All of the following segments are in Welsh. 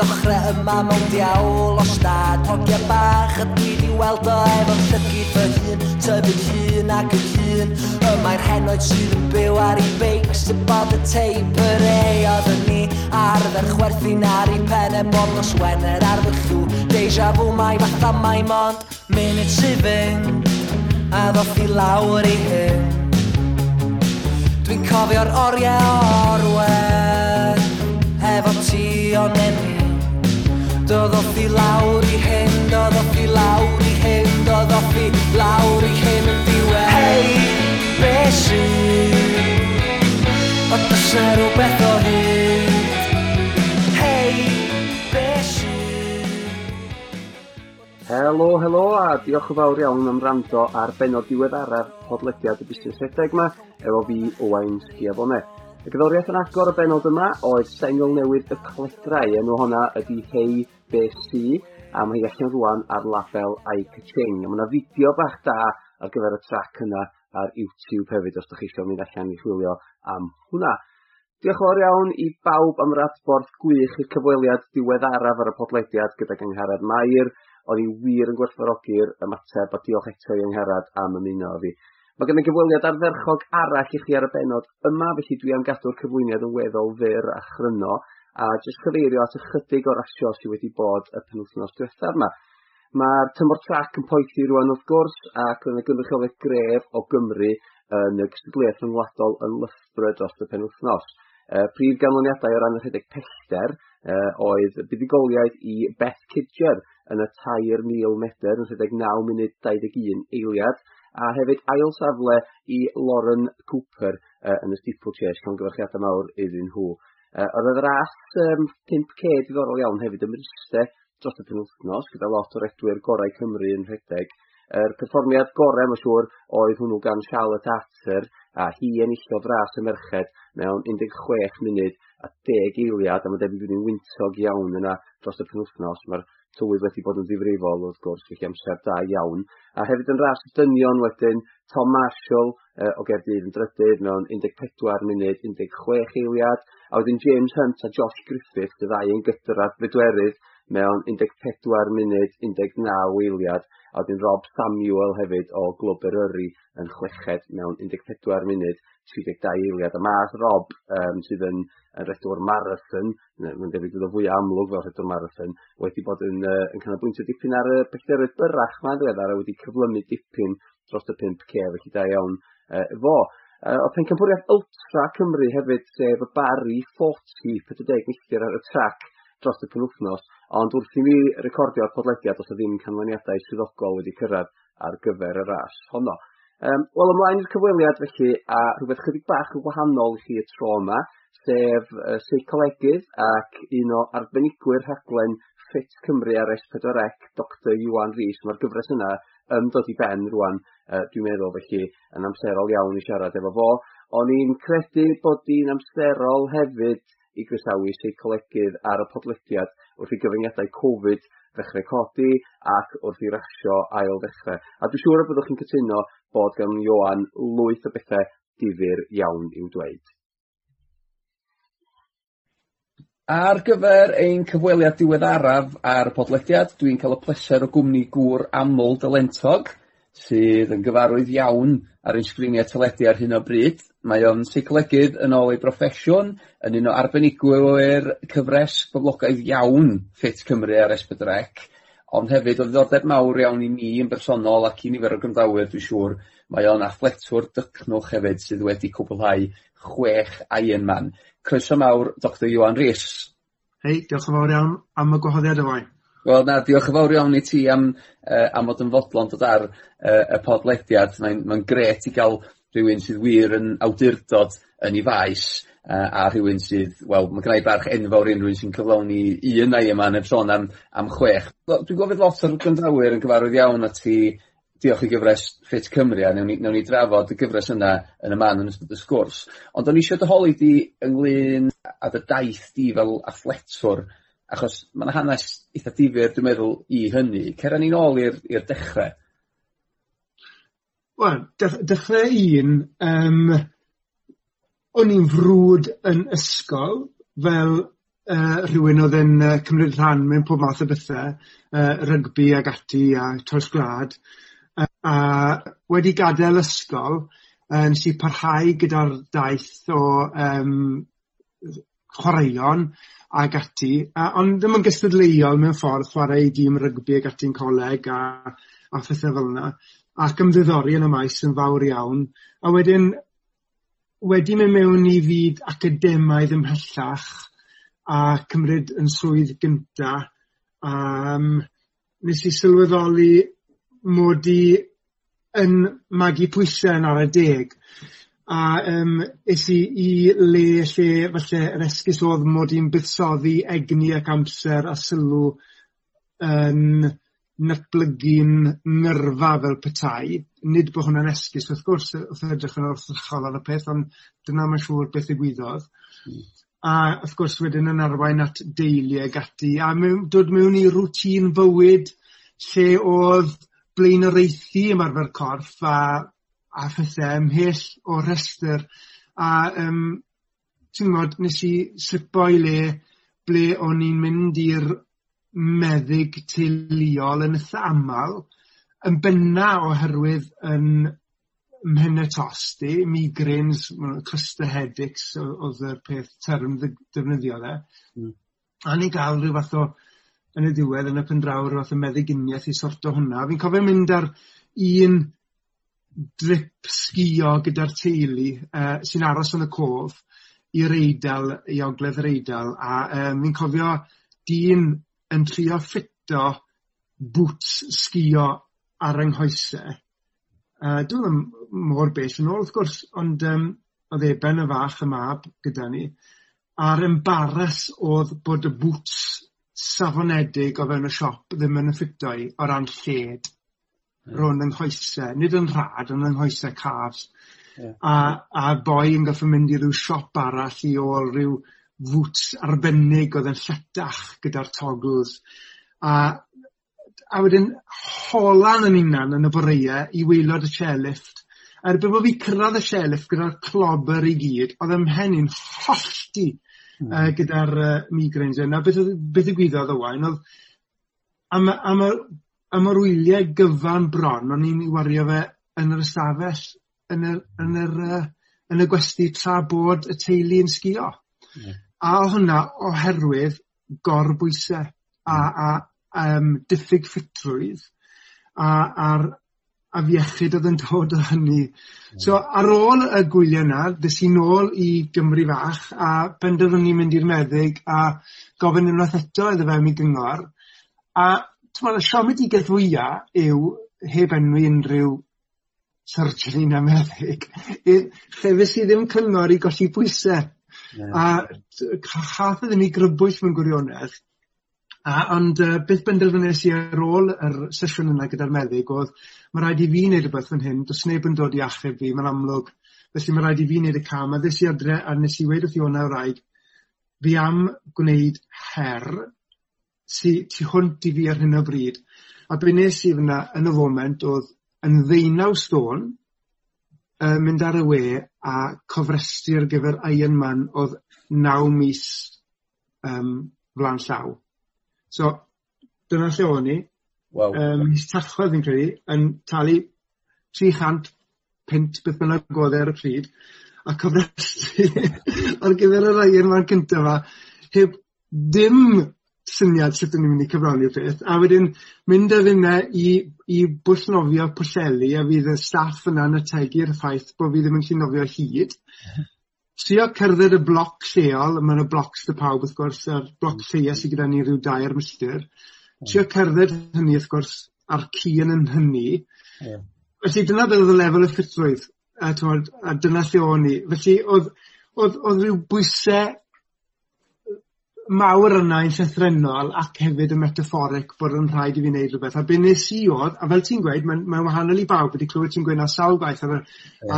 ddechrau yma mewn diawl o stad. Hogia bach a dwi di weld o efo llygyd fy hun Tyfu hun ac yn hun. Y mae'r henoed sydd yn byw ar ei beics Sy'n bod y teip yr ei oedd yn ni. Arfer chwerthin ar ei pen e bod nos wener ar fy llw Deja fw mai fatha mai mond Munud sy'n fynd A ddoth i lawr i hyn. Dwi'n cofio'r oriau o orwedd Efo ti o'n Doedd off i lawr i hyn, doedd off i lawr i hyn, doedd off i lawr i hyn yn diwedd Hei, be sy? O dys na rhywbeth o hyd Hei, be sy? Helo, helo a diolch yn fawr iawn am rando ar benod diweddaraf podlediad y busnes rhedeg yma efo fi Owain Sgiafone. Y gyddoriaeth yn agor y benod yma oedd sengl newydd y cledrau enw honna ydy Hei BC a mae hi allan rwan ar label Ike Ching. A mae yna fideo bach da ar gyfer y trac yna ar YouTube hefyd os ydych chi eisiau mynd allan i chwilio am hwnna. Diolch yn fawr iawn i bawb am yr adborth gwych i'r cyfweliad diweddaraf ar y podlediad gyda gyngherad Mair. Oedd i wir yn gwerthfarogi'r ymateb a diolch eto i yngherad am ymuno â fi. Mae gen i gyfweliad ardderchog arall i chi ar y benod yma, felly dwi am gadw'r cyflwyniad yn weddol fyr a chryno a jyst cyfeirio at ychydig o rasio sydd wedi bod y penwthnos diwethaf yma. Mae'r tymor trac yn poethu rwan wrth gwrs ac yn y gynrychioleg gref o Gymru yn y gystadleuaeth rhyngwladol yn lyfrau dros y penwthnos. E, prif ganlyniadau o ran y rhedeg pellter e, oedd buddugoliaeth i Beth Kidger yn y tair mil medr yn rhedeg 9 munud 21 eiliad, a hefyd ail safle i Lauren Cooper e, yn y steeplechase llongyfarchiadau mawr iddyn nhw. Uh, oedd y ras um, 5K diddorol iawn hefyd ym Mryste dros y penwthnos, gyda lot o redwyr gorau Cymru yn rhedeg. Yr er perfformiad gorau, mae'n siŵr, oedd hwnnw gan Charlotte Atter, a hi enillodd ras y merched mewn 16 munud a 10 eiliad, a mae'n debyg wedi'n wyntog iawn yna dros y penwthnos. Mae'r tywydd wedi bod yn ddifrifol wrth gwrs, felly amser da iawn. A hefyd yn ras dynion wedyn, Tom Marshall uh, o Gerdydd yn drydydd mewn 14 munud, 16 eiliad, a wedyn James Hunt a Josh Griffith, y ddau yn gydradd bedwerydd, mewn 14 munud, 19 eiliad, a wedyn Rob Samuel hefyd o Glwb Eryri yn chweched mewn 14 munud, 32 eiliad. A Mars Rob, um, sydd yn, yn redwr marathon, mae'n debyg bod o fwy amlwg fel redwr marathon, wedi bod yn, uh, yn canolbwyntio dipyn ar y pellteroedd byrach ma'n ddiweddar a wedi cyflymu dipyn dros y 5K, felly da iawn uh, fo. Uh, o pencampwriaeth Ultra Cymru hefyd, sef y Barry 40, 40 milltir ar y trac dros y penwthnos, ond wrth i mi recordio'r podlediad os o ddim canlyniadau swyddogol wedi cyrraedd ar gyfer y ras honno. Um, wel ymlaen i'r cyfweliad felly, a rhywbeth chydig bach yn wahanol i chi y tro yma, sef uh, seicolegydd ac un o arbenigwyr rhaglen Ffit Cymru ar S4C, Dr Iwan Rhys. Mae'r gyfres yna yn dod i ben rwan, uh, dwi'n meddwl felly, yn amserol iawn i siarad efo fo. O'n i'n credu bod hi'n amserol hefyd i groesawu seicolegydd ar y podlediad wrth i gyfyngiadau Covid ddechrau codi ac wrth i rasio ail ddechrau. A dwi'n siŵr y byddwch chi'n cytuno bod gan Ioan lwyth o bethau difyr iawn i'w dweud. Ar gyfer ein cyfweliad diweddaraf ar y podlediad, dwi'n cael y pleser o gwmni gŵr aml dylentog sydd yn gyfarwydd iawn ar ein sgrinie teledu ar hyn o bryd. Mae o'n seiclegydd yn ôl ei broffesiwn, yn un o arbenigwyr cyfres boblogaidd iawn Ffit Cymru ar Es Pedwar Ec, ond hefyd o ddiddordeb mawr iawn i mi yn bersonol ac i nifer o gymdawyr dwi'n siŵr, mae o'n athletwr dycnwch hefyd sydd wedi cwblhau chwech Ironman. Croeso mawr, Dr Iwan Rhys. Hei, diolch yn fawr iawn am y gwahoddiad yma. Wel na diolch yn fawr iawn i ti am uh, am fod yn fodlon dod ar uh, y podlediad. Mae'n mae'n gret i gael rhywun sydd wir yn awdurdod yn ei faes uh, a rhywun sydd wel mae gennau barch enfawr i unrywun sy'n cyflawni un ai yma heb sôn am am chwech. Wel dwi'n gofyd lot o'r gyndawyr yn gyfarwydd iawn at ti. Diolch i gyfres Ffit Cymru a newn ni newn ni drafod y gyfres yna yn y man yn ystod y sgwrs. Ond o'n i isio dy di ynglyn â dy daith di fel athletwr. Achos mae yna hanes eitha difyr dwi'n meddwl i hynny. Cera ni'n ôl i'r dechrau. dechre. Wel dechrau un um, o'n i'n frwd yn ysgol fel uh, rhywun oedd yn uh, cymryd rhan mewn pob math o bethau, uh, rygbi ag ati a toes glad Uh, a wedi gadael ysgol uh, nes i parhau gyda'r daith o um, chwaraeon ag ati a ond ddim yn gystadleuol mewn ffordd chwarae i dîm rygbi ag ati'n coleg a a phethau fel yna. ac ymddiddori yn y maes yn fawr iawn a wedyn wedi mynd mewn i fyd academaidd ymhellach a cymryd 'yn swydd gynta Um, nes i sylweddoli mod i yn magu pwysau yn ara deg a um, es i i le lle falle yr esgus oedd mod i'n buddsoddi egni ac amser a sylw yn natblygu'n nyrfa fel petai, nid bod hwnna'n esgus wrth gwrs wrth edrych yn orsachol ar y peth ond dyna mae'n siŵr beth y gwyddoedd. Mm. A wrth gwrs wedyn yn arwain at deulu ag ati a mewn dod mewn i rŵtîn fywyd lle oedd blaenoraethu ymarfer corff a a phethau ymhell o restr a um, ti'n gwybod, nes i slipo i le ble o'n i'n mynd i'r meddyg teuluol yn eitha aml, yn benna oherwydd 'yn mhenne tost migraines cluster headaches oedd odd y peth term defnyddio dde. Mm. A ni gael rhyw fath o yn y diwedd yn y pendrawr, fath o meddyginiaeth i sorto hwnna. Fi'n cofio mynd ar un drip sgio gyda'r teulu uh, sy'n aros yn y cof i'r eidl, i ogledd yr eidl. a um, fi'n cofio dyn yn trio ffito bwts sgio ar 'yng nghoesau. Uh, Dwi'n ddim mor bell yn ôl wrth gwrs ond um, oedd Eben y fach, y mab, gyda ni a'r embaras oedd bod y bwts safonedig o fewn y siop ddim yn y ffitoi o ran lled rhwng yng nghoesau, nid 'yn rhad, ond 'yng nghoesau nghoese Yeah. a a boi yn goffi mynd i ryw siop arall i ôl rhyw fwts arbennig oedd yn lletach gyda'r toggles a a wedyn holan 'yn 'unan yn y boreau i weilod y chairlift a erbyn bo' fi cyrraedd y chairlift gyda'r clobber i gyd oedd 'ym mhen i'n hollti mm. uh, gyda'r uh, migraines yna. 'na beth y gwyddoedd o wain? Oedd, am am y am yr wylie gyfan bron o'n i'n wario fe yn yr ystafell yn yr yn yr uh, yn y gwesti tra bod y teulu yn sgio. Yeah. A hwnna oherwydd gorbwysau a mm. a um, diffyg ffitrwydd a a'r afiechyd oedd yn dod o hynny. Mm. So ar ôl y gwyliau yna, des i nôl i Gymru fach a penderfynu mynd i'r meddyg a gofyn unwaith eto iddo fe mi gyngor a t'mod y siomedigaeth fwyaf yw heb enwi unrhyw surgery na meddyg Lle fes i ddim cyngor i golli pwyse. A cha'th iddyn ni grybwyll mewn gwirionedd a ond uh, beth benderfynes i ar ôl yr sesiwn yna gyda'r meddyg oedd mae rhaid i fi neud rwbeth fan hyn do's neb yn dod i achub fi mae'n amlwg felly mae rhaid i fi wneud y cam a ddys i adre a nes i wedi wrth i Iona wraig fi am gwneud her tu, tu hwnt i fi ar hyn o bryd. A be nes i fyna yn y foment oedd yn ddeunaw stôn uh, mynd ar y we a cofrestru ar gyfer Iron Man oedd naw mis um, fla'n llaw. So dyna lle o'n i. Wow. Um, mis Tachwedd fi'n credu yn talu 300 pint beth bynnag o'dd e ar y pryd a cofrestru ar gyfer yr Iron Man cyntaf fa heb dim syniad sut o'n ni'n mynd i cyfrannu'r peth. A wedyn mynd a finne i i bwllnofio pwllheli a fydd y staff yna'n ategu'r ffaith bod fi ddim yn 'llu nofio hyd. Trio cerdded y bloc lleol, mae yna 'na blocs 'da pawb wrth gwrs a'r bloc lleia sydd gyda ni ryw dair milltir. Trio cerdded hynny wrth gwrs a'r ci yn 'yn nhynnu. Felly dyna be' o'dd y lefel y ffitrwydd a a dyna lle o'n i. Felly oedd, oedd, oedd rhyw bwysau mawr yna yn llythrenol ac hefyd yn metafforic bod yn rhaid i fi wneud rhywbeth. A be' nes i oedd, a fel ti'n gweud mae'n mae'n wahanol i bawb wedi clywed ti'n gweud 'na sawl gwaith ar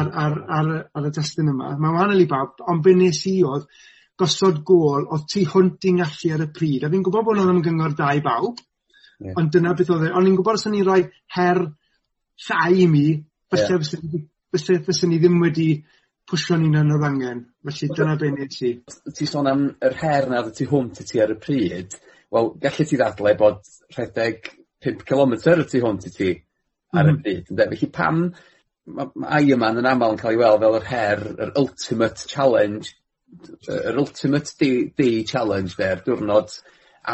ar ar ar ar y testyn yma. Mae'n wahanol i bawb ond be' nes i oedd gosod gol o tu hwnt i'n gallu ar y pryd. A fi'n gwybod bod nhw'n gyngor da i bawb ond dyna beth oedd e. Ond ni'n gwybod os o'n i'n roi her llai i mi Felly, yeah. i ni ddim wedi pwysio ni'n yn odd angen, felly dyna be' nes i. Ti sôn am yr her 'na oddet tu hwnt i ti ar y pryd wel gallu ti ddadle bod rhedeg 5 km y tu hwnt i ti ar y mhm. pryd Mm. felly pam mae ma' Ironman yn aml yn cael ei weld fel yr her yr ultimate challenge yr ultimate day day challenge 'de diwrnod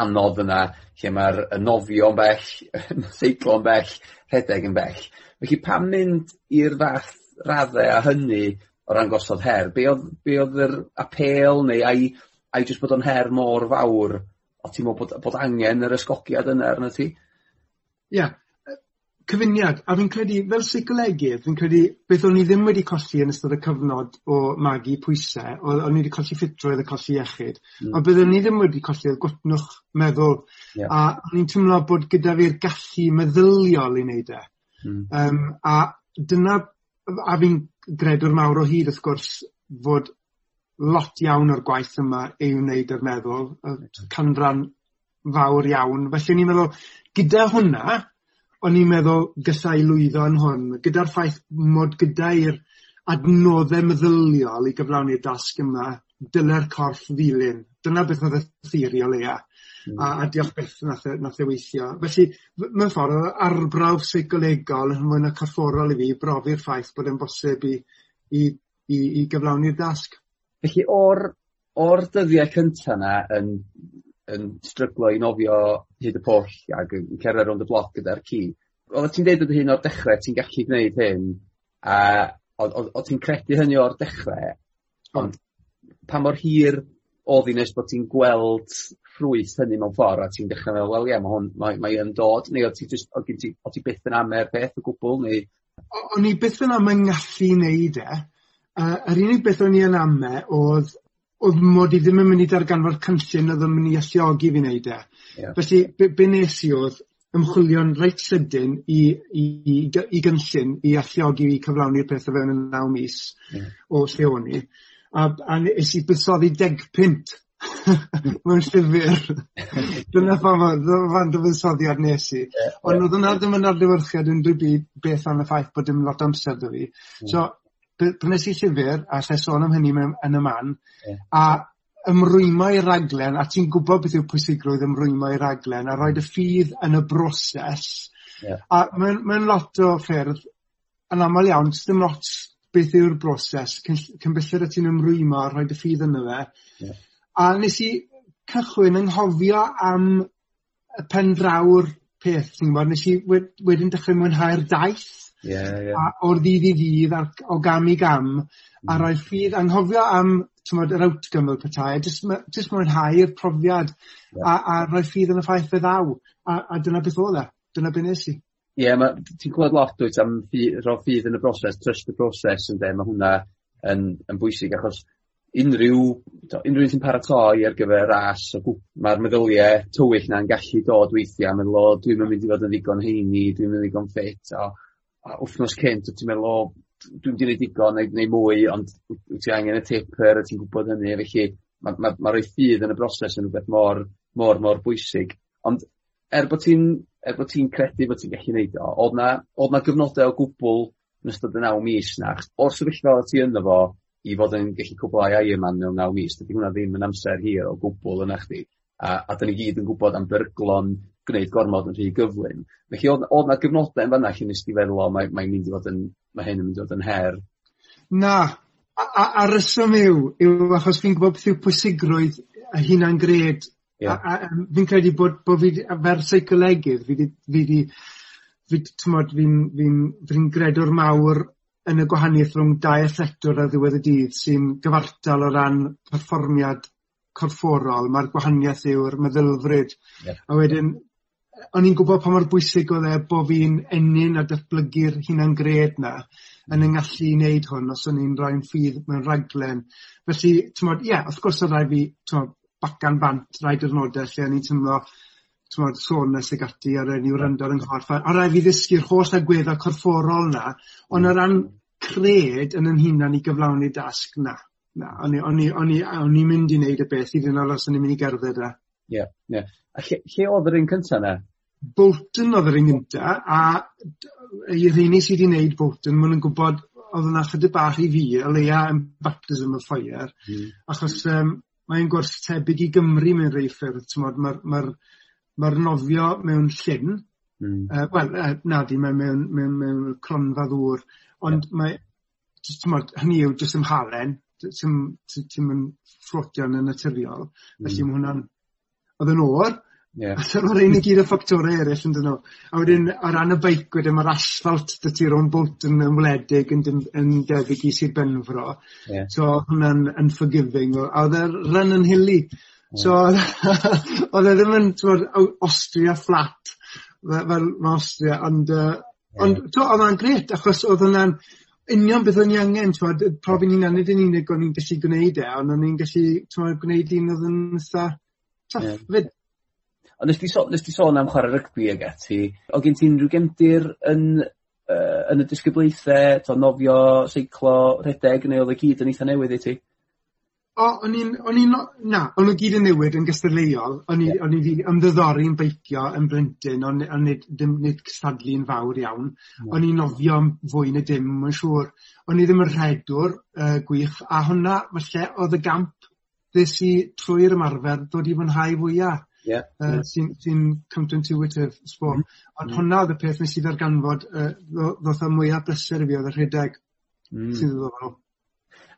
anodd yna lle mae'r nofio yn bell seiclo yn bell rhedeg yn bell felly pam mynd i'r fath raddau a hynny o ran gosod her be' oedd, be' oedd yr apel neu ai ai jyst bod o'n her mor fawr o' ti'n meddwl bod bod angen yr ysgogiad yna arna ti? Ie, yeah. cyfuniad a fi'n credu fel seicolegydd fi'n credu beth o'n i ddim wedi colli yn ystod y cyfnod o magu pwysau, o'dd o'n i wedi colli ffitrwydd a colli iechyd mm. on' byddwn i ddim wedi colli colli'r gwtnwch meddwl yeah. a o'n i'n teimlo bod gyda fi'r gallu meddyliol i wneud e. Mm. Um, a dyna a fi'n gredwr mawr o hyd wrth gwrs fod lot iawn o'r gwaith yma ei wneud yr meddwl. Yy canran fawr iawn. Felly ni'n meddwl gyda hwnna o'n i'n meddwl galla lwyddo yn hwn. Gyda'r ffaith mod gyda'i'r adnoddau meddyliol i gyflawni'r dasg yma dyle'r corff ddilyn. Dyna beth oedd y theori o leia. A a diolch beth nath e nath e weithio. Felly mewn ffordd, yr arbrawf seicolegol yn mwyn y corfforol i fi brofi'r ffaith bod e'n bosib i i i i gyflawni'r dasg. Felly o'r o'r dyddiau cyntaf yna yn yn stryglo i nofio hyd y pwll ac yn cerdded rownd y bloc gyda'r ci oedd ti'n deud ar dy hun o'r dechrau ti'n gallu gwneud hyn a o- ti'n credu hynny o'r dechrau, ond pa mor hir oedd 'i nes bod ti'n gweld ffrwyth hynny mewn ffordd, a ti'n dechrau meddwl, wel ie ma' hwn mae mae yn dod neu o ti just, o' ti o' ti byth yn ame'r peth o gwbl, neu? O'n i byth yn am 'yng ngallu i e Uh, yr unig beth o'n i yn ame oedd, oedd mod i ddim yn mynd i darganfod cynllun oedd yn mynd i alluogi fi wneud e. Yeah. Felly be' be' nes i oedd ymchwilion reit sydyn i i i i gynllun i alluogi fi cyflawni'r peth o fewn y naw mis yeah. o lle o'n i a a nes i buddsoddi deg pint mewn llyfr. Dyna pam o- dyna faint nes i. Ond oedd yna ddim yn adlewyrchiad yn byd beth am y ffaith bod dim lot amser dy fi. So prynes i llyfr a lle sôn am hynny yn y man a ymrwymo i raglen a ti'n gwybod beth yw pwysigrwydd ymrwymo i raglen a roid y ffydd yn y broses. A mae'n mewn lot o ffyrdd yn aml iawn ddim lot beth yw'r broses. Cyll- cyn belled y ti'n ymrwymo a rhoid y ffydd yno fe a nes i cychwyn yn nghofio am y pen drawr peth ti'n gwybod, nes i wedyn dechrau mwynhau'r daith. yeah, yeah. A o'r ddydd i ddydd ar, o gam i gam mm. a roedd ffydd anghofio am tymod, yr outcome fel petai jyst jyst mwynhau'r profiad yeah. a a roi ffydd yn y ffaith fe ddaw a a dyna beth oedd e. Dyna beth nes i. Ie yeah, ti'n clywed lot dwyt am ffydd roi ffydd yn y broses trust the process ynde mae hwnna yn yn bwysig achos unrhyw unrhyw sy'n paratoi ar gyfer ras mae'r meddyliau tywyll 'na'n gallu dod weithiau, a meddwl o dwi'm mynd i fod yn ddigon heini dwi'n mynd i ddigon ffit o a wthnos cynt wt ti'n meddwl o dwi'm 'di neud digon neu neu mwy ond wyt ti angen y tipper, a ti'n gwybod hynny felly ma' ma' ma' roi ffydd yn y broses yn rhywbeth mor mor mor bwysig. Ond er bod ti'n er bod ti'n credu bod ti'n gallu neud o oedd 'na oedd 'na gyfnodau o gwbl yn ystod y naw mis 'na o'r sefyllfa o't ti ynddo fo i fod yn gallu cwpwlhau Iron Man mewn naw mis. Dydy hwnna ddim yn amser hir o gwbl yna chdi. A a 'dyn ni gyd yn gwybod am byrglon gwneud gormod yn rhy gyflym. Felly oedd, oedd 'na gyfnodau yn fanna lle nes ti feddwl o mae mynd i fod yn mae hyn yn mynd i fod yn her? Na. A a a ryswm yw yw achos fi'n gwybod beth yw pwysigrwydd a hunan grêt a a fi'n credu bod bod fi fer a fel seicolegydd fi 'di fi 'di fi t'mod fi'n fi fi gredwr mawr yn y gwahaniaeth rhwng dau athletwr ar ddiwedd y dydd sy'n gyfartal o ran perfformiad corfforol. Mae'r gwahaniaeth yw'r meddylfryd. Yeah. A wedyn, o'n i'n gwybod pa mor bwysig oedd e bod fi'n enyn a datblygu'r hunan gred na yn yng ngallu i wneud hwn os o'n i'n rhoi'n ffydd mewn raglen. Felly, t'mod, ie, yeah, wrth gwrs oedd rhaid fi t'mod, bacan bant rai dyrnodau lle o'n i'n teimlo t'mod, soreness ag ati a raid ni wrando ar 'yng nghorff. A rhaid fi ddysgu'r holl agweddau corfforol 'na, ond o ran cred yn 'yn hunan i gyflawni dasg na. Na o'n i o'n i o'n i o'n i'n mynd i wneud y beth i ddyn o'd os o'n i'n mynd i gerdded a... Ie yeah, ie. Yeah. A lle lle oedd yr un cynta 'na? Bolton oedd yr un gynta a i rheini sydd wedi wneud Bolton mae'n nw'n gwybod oedd yna chydig bach i fi o leia yn baptism of fire hmm. achos um, mae'n gwrs tebyg i Gymru mewn rei ffyrdd mae'r ma, ma, ma'r nofio mewn llyn mm. uh, wel uh, na di, mae mewn mewn mewn cronfa ddŵr Ond yeah. mae jyst hynny yw jyst ym halen, ti'n mynd t- fflotio yn y naturiol felly mae hwnna'n oedd yn or, Yeah. So ma' rhein i gyd yn ffactore eryll yndyn nhw. A wedyn ar ran y beic wedyn mae'r asfalt dy ti ro'n bwnt yn ymwledig yn yn debyg i Sir Benfro. Yeah. So hwnna'n unforgiving o- a oedd y run yn hili. So oedd e ddim yn t'mod Austria flat. Fel, fel ma' Austria ond yy Ond to, oedd o'n gret, achos oedd hwnna'n union beth o'n i angen t'mod yy profi 'yn hunan nid yn unig o'n i'n gallu gwneud e ond o'n i'n gallu t'mod gwneud un oedd yn itha tough 'fyd. Ond nes di sôn nes di sôn am chwarae rygbi ag ati o gen ti unrhyw gefndir yn uh, yn y disgyblaethau, t'o' nofio, seiclo, rhedeg neu oedd y e gyd yn eitha newydd i ti? O o'n i'n o'n i'n na o'n nhw gyd yn newid yn gystadleuol o'n i o'n i 'di ymddiddori'n beicio yn blentyn on' on' nid dim nid cystadlu'n fawr iawn Yeah. o'n i'n nofio fwy na dim mae'n siŵr. O'n i ddim yn rhedwr uh, gwych a hwnna falle oedd y gamp ddys i trwy'r ymarfer dod i fwynhau fwyaf. Yeah, Ie. Yy sy'n sy counterintuitive I suppose hmm. ond hmm. hwnna oedd y peth nes i ddarganfod uh, ddoth o mwyaf bleser i fi oedd y rhedeg. mm. Sy'n ddiddorol.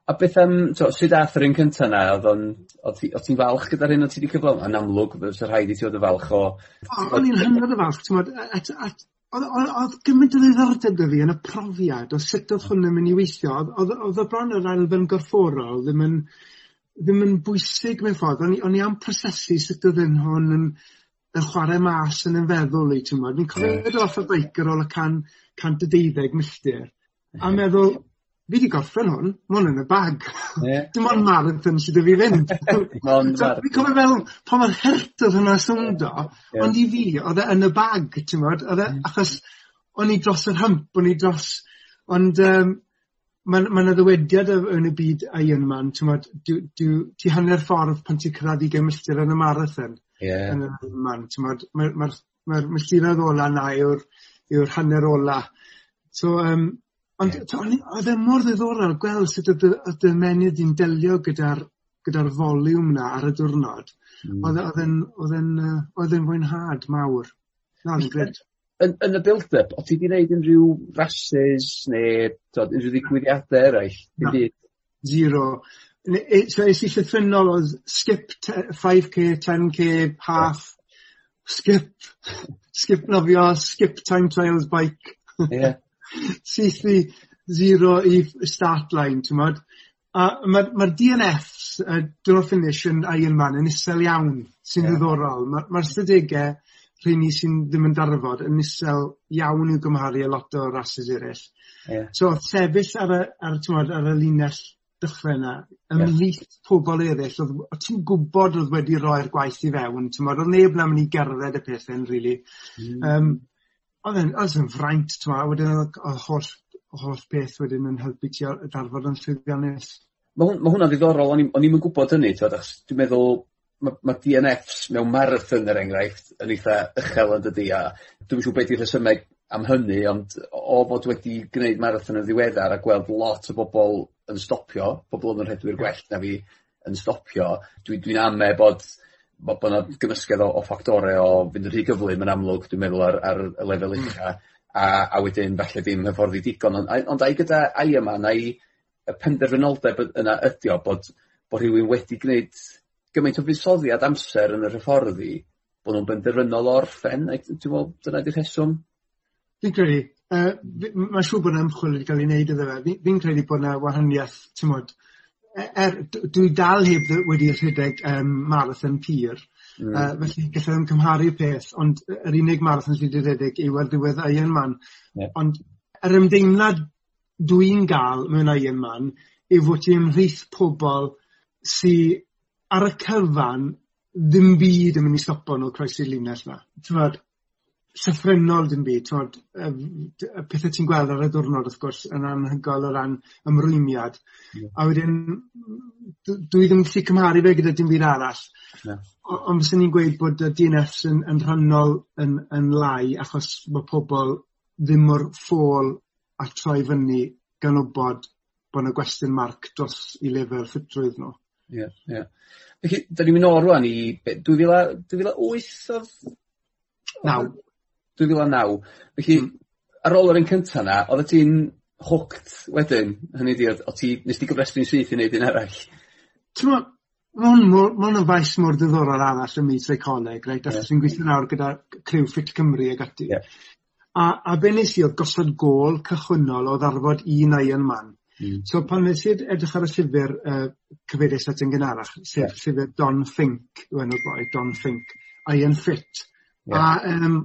A beth am so, sut ath yr un cyntaf 'na oedd ti'n falch gyda'r hyn o' ti wedi cyflawn? Yn amlwg fysa rhaid i ti oedd y falch o... O'n i'n hynod y falch ti'n yy oedd gymaint o- ddiddordeb dy fi yn y profiad o sut oedd hwn yn mynd i weithio. Oedd y o'dd o bron yn elfen gorfforol ddim yn ddim yn bwysig mewn ffordd. O'n i o'n i am prosesu sut oedd 'yn hwn yn yn chwarae mas yn 'yn feddwl i ti'n t'mod. Fi'n cofio yeah. off y beic ar ôl y can cant a deuddeg milltir. A meddwl fi wedi gorffen hwn, mae hwn yn y bag. Yeah. Dim ond marathon sydd wedi fi fynd. Mond. Fi'n cofio fel, pa mae'r hert oedd hwnna sowndo ond i fi oedd e yn y bag t'mod oedd e achos o'n i dros yr hymp, o'n i dros ond um, mae'n ma' 'na ddywediad yn y byd Ironman t'mod dyw dyw ti hanner ffordd pan ti'n cyrraedd i milltir yn y marathon. Yeah. Yn yr Ironman t'mod ma, ma, ma, milltiroedd ola 'na yw'r yw'r hanner ola. So yym Ond t'o' o'n e mor ddiddorol gweld sut oedd y o'dd y delio gyda'r gyda'r foliwm 'na ar y diwrnod. mm. e o'dd oedd e'n fwynhad mawr. Na o'dd e'n. Yn yn y build up o' ti wedi gwneud unrhyw rasys neu t'od unrhyw ddigwyddiadau eraill? Na, byd? Sero. E- so es i llythrennol o'dd skip 5k, 10k, half skip skip nofio skip time trials bike. Ie syth i zero i start line ti'n modd. A mae'r ma DNFs, En Effs yy Finish yn Ironman yn isel iawn sy'n yeah. ddiddorol. Mae'r Ma' ma'r rheini sy'n ddim yn darfod yn isel iawn i'w gymharu a lot o rases eraill. Yeah. So sefyll ar y ar t'mod ar y linell dychryn 'na ymhlith pobol pobl eraill, o' ti'n gwybod oedd wedi rhoi'r gwaith i fewn t'mod oedd neb 'na mynd i gerdded y peth Really. rili. Yym. Odd e'n oedd yn fraint t'mo' a wedyn oedd holl holl beth wedyn yn helpu ti ar- darfod yn llwyddiannus. Mae hwn- hwnna'n ddiddorol o'n i'n gwybod hynny t'od achos dwi'n meddwl mae ma' DNFs mewn marathon er enghraifft yn eitha uchel yn dydi, a dwi'n siŵr beth i'r rhesymeg am hynny ond o fod wedi gwneud marathon yn ddiweddar a gweld lot o bobl yn stopio, bobl yn y rhedwyr gwell na fi yn stopio dwi'n dwi dwi'n ame bod bod bo' 'na gymysgedd o o ffactorau o fynd yn rhy gyflym yn amlwg dwi'n meddwl ar ar y lefel hmm. ucha a a wedyn falle ddim hyfforddi digon ond ond ai gyda ai yma neu y penderfynoldeb yna ydi o bod bod rhywun wedi gwneud gymaint o fusoddiad amser yn yr hyfforddi bod nhw'n benderfynol o orffen ai meddwl, dyna di'r rheswm? Fi'n credu uh, mae'n siŵr bod yna ymchwil wedi cael ei wneud iddo fe fi'n credu bod 'na wahaniath t'mod er dwi dal heb wedi rhedeg um, marathon pyr, mm. uh, felly gallai ddim cymharu'r peth ond yr unig marathon sydd wedi rhedeg yw ar ddiwedd Ironman ond yr ymdeimlad dwi'n gael mewn Ironman yw fod ti'n ymhlith pobl sy ar y cyfan ddim byd yn mynd i stopo nhw croesi'r linell yma. T'mod? llythrennol dim byd t'mod yym y pethau ti'n gweld ar y diwrnod wrth gwrs yn anhygoel o ran ymrwymiad Yeah. a wedyn dwi ddim gallu cymharu fe gyda dim byd arall. Yeah. Ond fyswn ni'n gweud bod y Dee yn yn rhannol yn yn lai achos mae pobl ddim mor ffôl a troi fyny gan wbod bod yna gwestiwn marc dros i lefel ffitrwydd nhw. Ie ie. Felly da ni'n mynd o'r rwan i 2008 oedd... fil? Naw. 2009. Felly, mm. ar ôl yr un cyntaf 'na oedd ti'n hooked wedyn, hynny di, o' ti nes ti gyfrestru'n syth i wneud un arall? T'mo' ma' ma' yn faes mor ddiddorol arall ym myd seicoleg reit achos fi'n gweithio nawr gyda criw Ffit Cymru ag ati Yeah. a a be' nes i oedd gosod gol cychwynnol o ddarfod un iron man Mm. so pan nes i edrych ar y llyfr uh, cyfeirus at yn gynharach sef yeah. llyfr Don Fink, yw enw'r boi Don Ffink Iron Fit a um,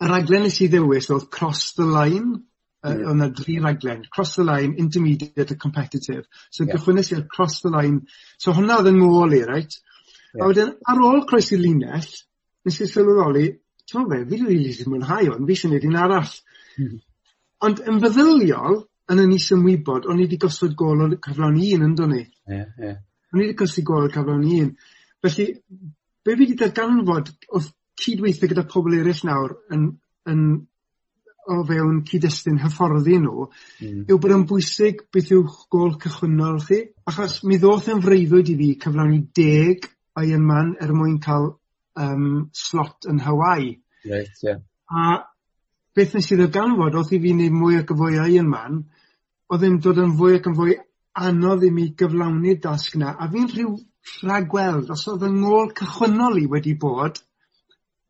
y raglen nes i ddewis oedd Cross the Line, uh, yeah. yna dri raglen. Cross the Line, Intermediate a Competitive. So yeah. gychwynnys i'r Cross the Line. So hwnna oedd yn nôl i, right? Yeah. A wedyn, ar ôl croes i'r linell, nes i sylweddoli, ti'n fe, fi rili ddim mwynhau o'n, fi sy'n neud un arall. Mm. Ond yn feddyliol, yn y nis ymwybod, o'n i wedi gosod gol o'r cyflawn un, yn dod Ie, yeah. Yeah. O'n i wedi gosod gol o'r cyflawn un. Felly, be fi wedi darganfod, oedd cydweithio gyda pobl eraill nawr yn yn o fewn cyd-destun hyfforddi nhw mm. yw bod yn bwysig beth yw gol cychwynnol chi achos mi ddoth yn freuddwyd i fi cyflawni deg Ironman er mwyn cael um, slot yn Hawaii. Right, yeah. A beth nes i ddarganfod oedd i fi wneud mwy ac yn fwy o Ironman o'dd e'n dod yn fwy ac yn fwy anodd i mi gyflawni'r dasg yna. a fi'n rhyw rhagweld os oedd 'yng ngôl cychwynnol i wedi bod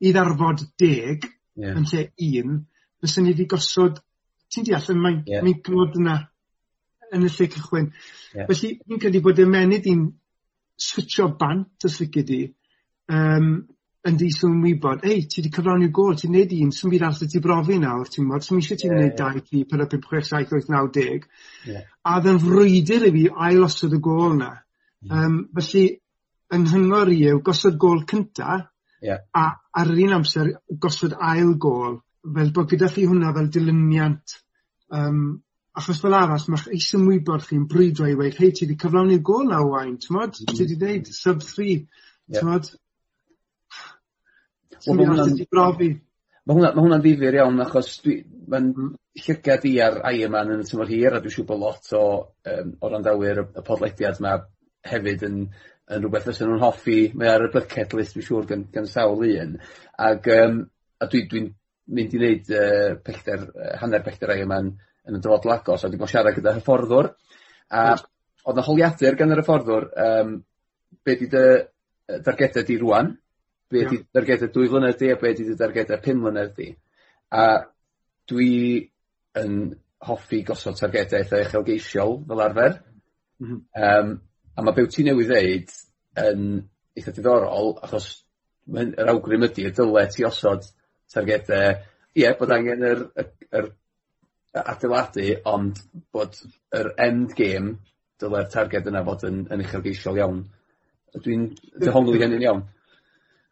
i ddarfod deg yeah. yn lle un, fyswn ni wedi gosod, ti'n deall, mae'n yeah. mae glod yna yn y lle cychwyn. Yeah. Felly, fi'n credu bod y menyd i'n switcho bant os licio di, um, yn di sy'n wybod, ei, ti wedi cyflawni'r gol, ti'n neud un, sy'n byd arall ti brofi nawr, ti'n modd, sy'n eisiau ti'n neud 2, 3, 4, 5, 6, 7, 8, 9, 10. Yeah. A ddyn frwydr i fi ailosod y gol na. Um, felly, yng nghyngor i yw gosod gol cynta, Yeah. A ar yr un amser gosod ail gol, fel bod gyda chi hwnna fel dilyniant um, achos fel arall ma'ch is-ymwybod chi'n brwydro i weud hei ti wedi cyflawni'r gol 'na wain, ti'n modd? Mm. Mm-hmm. ti wedi dweud, sub 3, ti'n modd? Ti'n t'mod? Ma' hwnna ma' hwnna'n ddifur iawn achos mae'n ma'n mm-hmm. llygad i ar Ironman yn y tymor hir a dwi'n siŵr bod lot o um, o randawyr y podlediad yma hefyd yn yn rhywbeth fysa nhw'n hoffi. Mae ar y bucket list dwi'n siŵr gan gan sawl un Ac, um, a dwi'n dwi dwi'n mynd i wneud uh, pellter yy hanner pellter Ironman yn y dyfodol agos a dwi'n bo' siarad gyda hyfforddwr a oedd 'na holiadur gan yr hyfforddwr um, be' 'di dy dargedau di rwan, be' 'di dargedau dwy flynedd di a be' 'di dy dargedau pum flynedd di a dwi yn hoffi gosod targedau eitha uchelgeisiol fel arfer. Mm -hmm. Yym. A mae be' wt ti newydd ddeud yn eitha diddorol achos. Yr awgrym ydy y dyle ti osod targedau, ie bod angen yr yr, yr adeiladu ond bod yr end game dyle'r targed yna fod yn yn uchelgeisiol iawn. Dwi'n dehongli hynny'n iawn?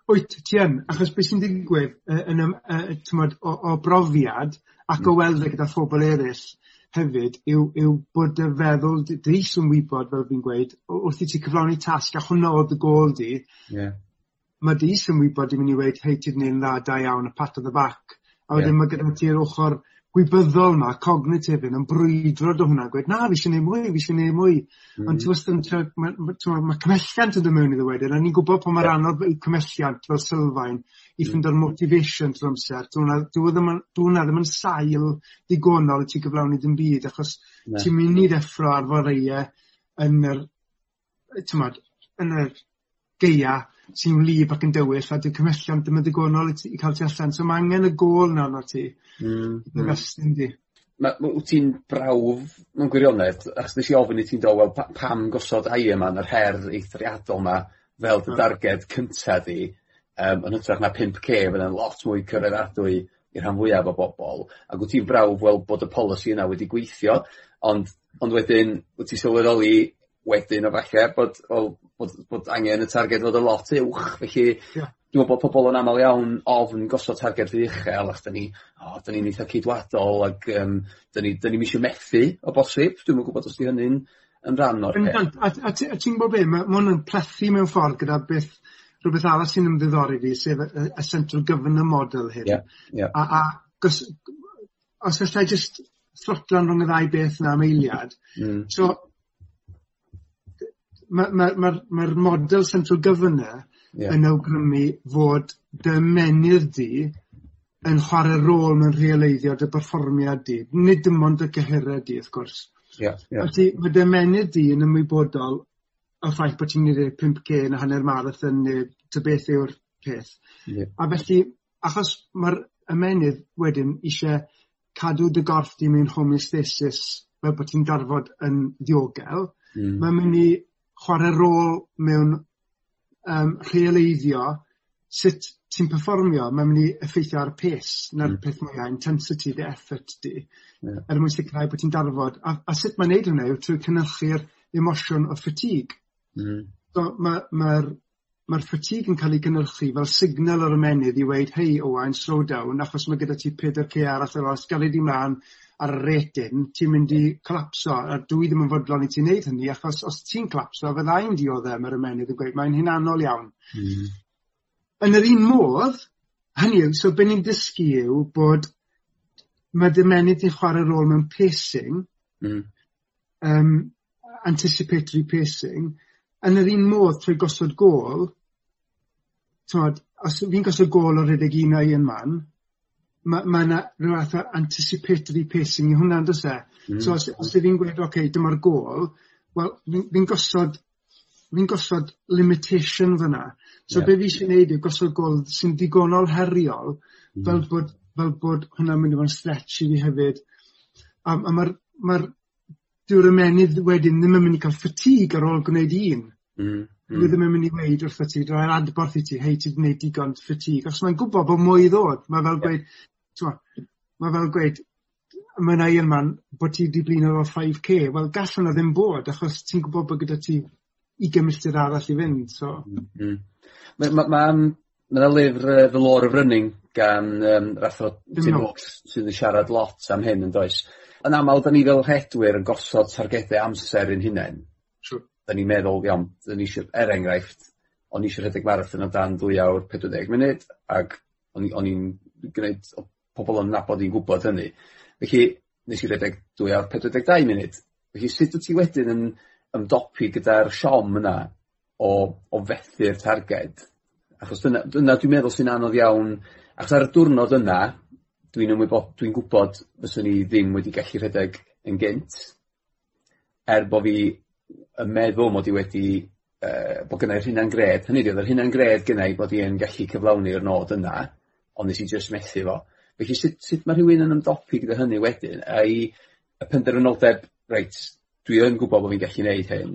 Wyt ti yn achos beth sy'n digwydd yy yn ym- yy t'mod o o brofiad ac o hmm. weld e gyda phobol eryll hefyd yw yw bod y feddwl dy dris yn wybod fel fi'n gweud wrth i ti cyflawni tasg a hwnna oedd y gol di Ie. ma' dis sy'n wybod i mynd i weid hei ti'n ni'n dda da iawn a pat o the back a wedyn yeah. mae gyda ti'r ochr gwybyddol ma, cognitif yn, brwydro do hwnna, gweud na fi eisiau neud mwy, fi eisiau neud mwy. Mm. Ond ti'n wastad mae ma, ma, ma cymhelliant yn dod mewn iddo wedyn, a ni'n gwybod pa mae'r yeah. anodd i cymhelliant fel sylfaen, i hmm. ffindo'r motivation trwy amser. Dwi'n wnna ddim yn sail digonol i ti gyflawni dim byd achos ti'n mynd i ddeffro ar foreue yn yr yy yn yr geia sy'n wlyb ac yn dywyll a dyw cymhellion ddim yn ddigonol i ti i cael ti allan. So mae angen y gol 'na arnat ti. mm, mm. I di. Ma' ma' wt ti'n brawf mewn gwirionedd? Achos nes i ofyn i ti'n do wel pam gosod ai yma yn yr her eithriadol yma fel dy hmm. darged cyntaf di? um, yn hytrach na pump Kay fydda'n lot mwy cyfeddadwy i'r rhan fwyaf o bobl. ac wyt ti'n brawf weld bod y polisi yna wedi gweithio ond ond wedyn wyt ti'n sylweddoli wedyn o falle bod wel bod bod angen y targed fod y lot uwch felly yeah. dwi'n meddwl bod pobl yn aml iawn ofn gosod targed rhy uchel ac 'dan ni o 'dan ni'n eitha cydwadol ac um, 'dan ni 'dan ni misio methu o bosib Dwi'n meddwl gwbod os 'di hynny'n yn rhan o'r peth. A a a ti'n gwybod be' mae hwn yn plethu mewn ffordd gyda beth rhywbeth arall sy'n ymddiddori fi sef y y central governor model hyn. Yeah, yeah. A, a gos, os gallai just throtlan rhwng y ddau beth yna am eiliad. Mm. So, mae'r ma, ma, ma, ma model central governor yeah. yn awgrymu fod dy ymenydd di yn chwarae rôl mewn rheoleiddio dy berfformiad di. Nid dim ond y cyhyred di, wrth gwrs. Yeah, yeah. Felly, mae dy ymenydd di yn ymwybodol y ffaith bod ti'n ei 5k yn y hanner marathon neu ty beth yw'r peth. Yeah. A felly, achos mae'r ymenydd wedyn eisiau cadw dy gorff di mewn homeostasis fel bod ti'n darfod yn ddiogel, mm. mae'n mynd i chwarae rôl mewn um, rheoleiddio sut ti'n performio, mae'n mynd i effeithio ar y pace, na'r mm. peth mwyaf, intensity, the effort di, yeah. er mwyn sicrhau bod ti'n darfod. A, a sut mae'n neud hwnna yw trwy cynnyrchu'r emosiwn o fatigue. Hmm. So ma' ma ma'r fatigue yn cael ei gynnyrchu fel signal o'r ymenydd i weid, hei Owain slow down achos mae gyda ti 4K arall ar ôl os galed di mlan ar y rating ti'n mynd i colapso a dwi ddim yn fodlon i ti'n neud hynny achos os ti'n colapso fyddai'n diodde am yr ymenydd yn gweud mae'n hunanol iawn. Mm. Yn yr un modd, hynny yw, so be ni'n dysgu yw bod mae dymenydd yn chwarae rôl mewn pacing, mm. um, anticipatory pacing, Yn yr un modd trwy gosod gol, t'mod os fi'n gosod gol o redeg un a un man, mae ma' 'na ryw fath o anticipatory pacing i hwnna on'd e? Mm. So os os fi'n gweud oce, okay, dyma'r gol, wel fi'n fi'n gosod fi'n gosod limitation fyna. So yeah. be' fi eisiau gwneud yw gosod gol sy'n digonol heriol mm. fel bod fel bod hwnna'n mynd i fod yn stretch i fi hefyd. A a mae'r ma dyw'r ymenydd wedyn ddim yn mynd i cael ffatig ar ôl gwneud un. Mm, mm. Dwi ddim mm. yn mynd i weud wrth ti rhoi'r adborth i ti hei ti'n gwneud digon ffatig. Os mae'n gwybod bod mwy i ddod mae fel gweud t'mo' ma' fel gweud ma' 'na un man bod ti wedi blin o'r 5k. wel gall wnna ddim bod achos ti'n gwybod bod gyda ti i milltir arall i fynd so. Mm Hmm ma' ma' ma' ma' lyfr uh, The Law of Running gan um, Rathro Tim Hawks sydd yn siarad lot am hyn yn does. Yn aml, da ni fel rhedwyr yn gosod targedau amser yn hunain da ni'n meddwl iawn da ni eisiau, Er enghraifft, o'n i isio rhedeg marathon o dan 2 awr pedwar deg munud, ac o'n i'n gwneud O'dd pobol yn nabod i'n gwybod hynny, felly nes i redeg 2 awr pedwar deg dau munud. Felly sut wyt ti wedyn yn ymdopi gyda'r siom yna o o fethu'r targed? Achos dyna dyna dwi'n meddwl sy'n anodd iawn, achos ar y diwrnod yna, dwi'n ymwybod, dwi'n gwybod fyswn i ddim wedi gallu rhedeg yn gynt, er bod fi yn meddwl mod i wedi uh, bod gynnau'r hynna'n gred. hynny 'di yr hynna'n gred gynnau bod i yn gallu cyflawni'r nod yna, ond nes i jyst methu fo. Felly sut sut mae rhywun yn ymdopi gyda hynny wedyn, A i y penderfynoldeb, reit, dwi yn gwybod bod fi'n gallu gwneud hyn,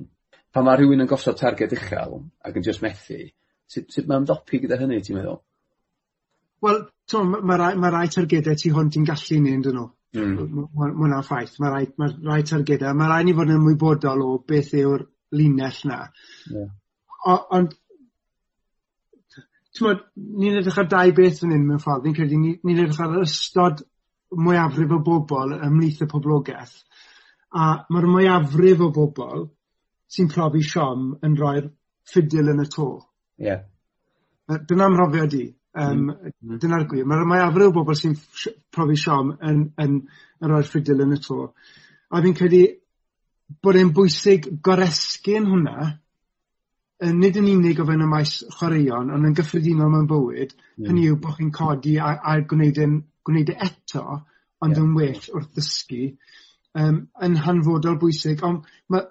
pan mae rhywun yn gosod targed uchel ac yn jyst methu, sut sut ma' ymdopi gyda hynny ti'n meddwl? Wel mae ma' rai ma' rai targedau ti hwn ti'n gallu ni yn nhw? Mm. Ma' hwnna'n ffaith. Mae rhaid, ma rhaid targedau. Mae rhaid ni fod yn ymwybodol o beth yw'r linell na. Yeah. Ond, ti'n tywed, ni'n edrych ar dau beth yn un mewn ffordd. Ni'n credu ni'n ni edrych ar ystod mwyafrif o bobl ymlaeth y poblogaeth. A mae'r mwyafrif o bobl sy'n profi siom yn rhoi'r ffidil yn y to. Yeah. Dyna'n mhrofiad i. Um, mm. dyna'r gwir ma' mae o bobl sy'n profi siom yn yn yn rhoi'r ffidil yn y to a fi'n credu bod e'n bwysig goresgyn hwnna nid yn unig o fewn y maes chwaraeon ond yn gyffredinol mewn bywyd, mm. hynny yw bod chi'n codi a a gwneud e'n gwneud e eto ond yeah. yn well wrth ddysgu um, yn hanfodol bwysig ond ma'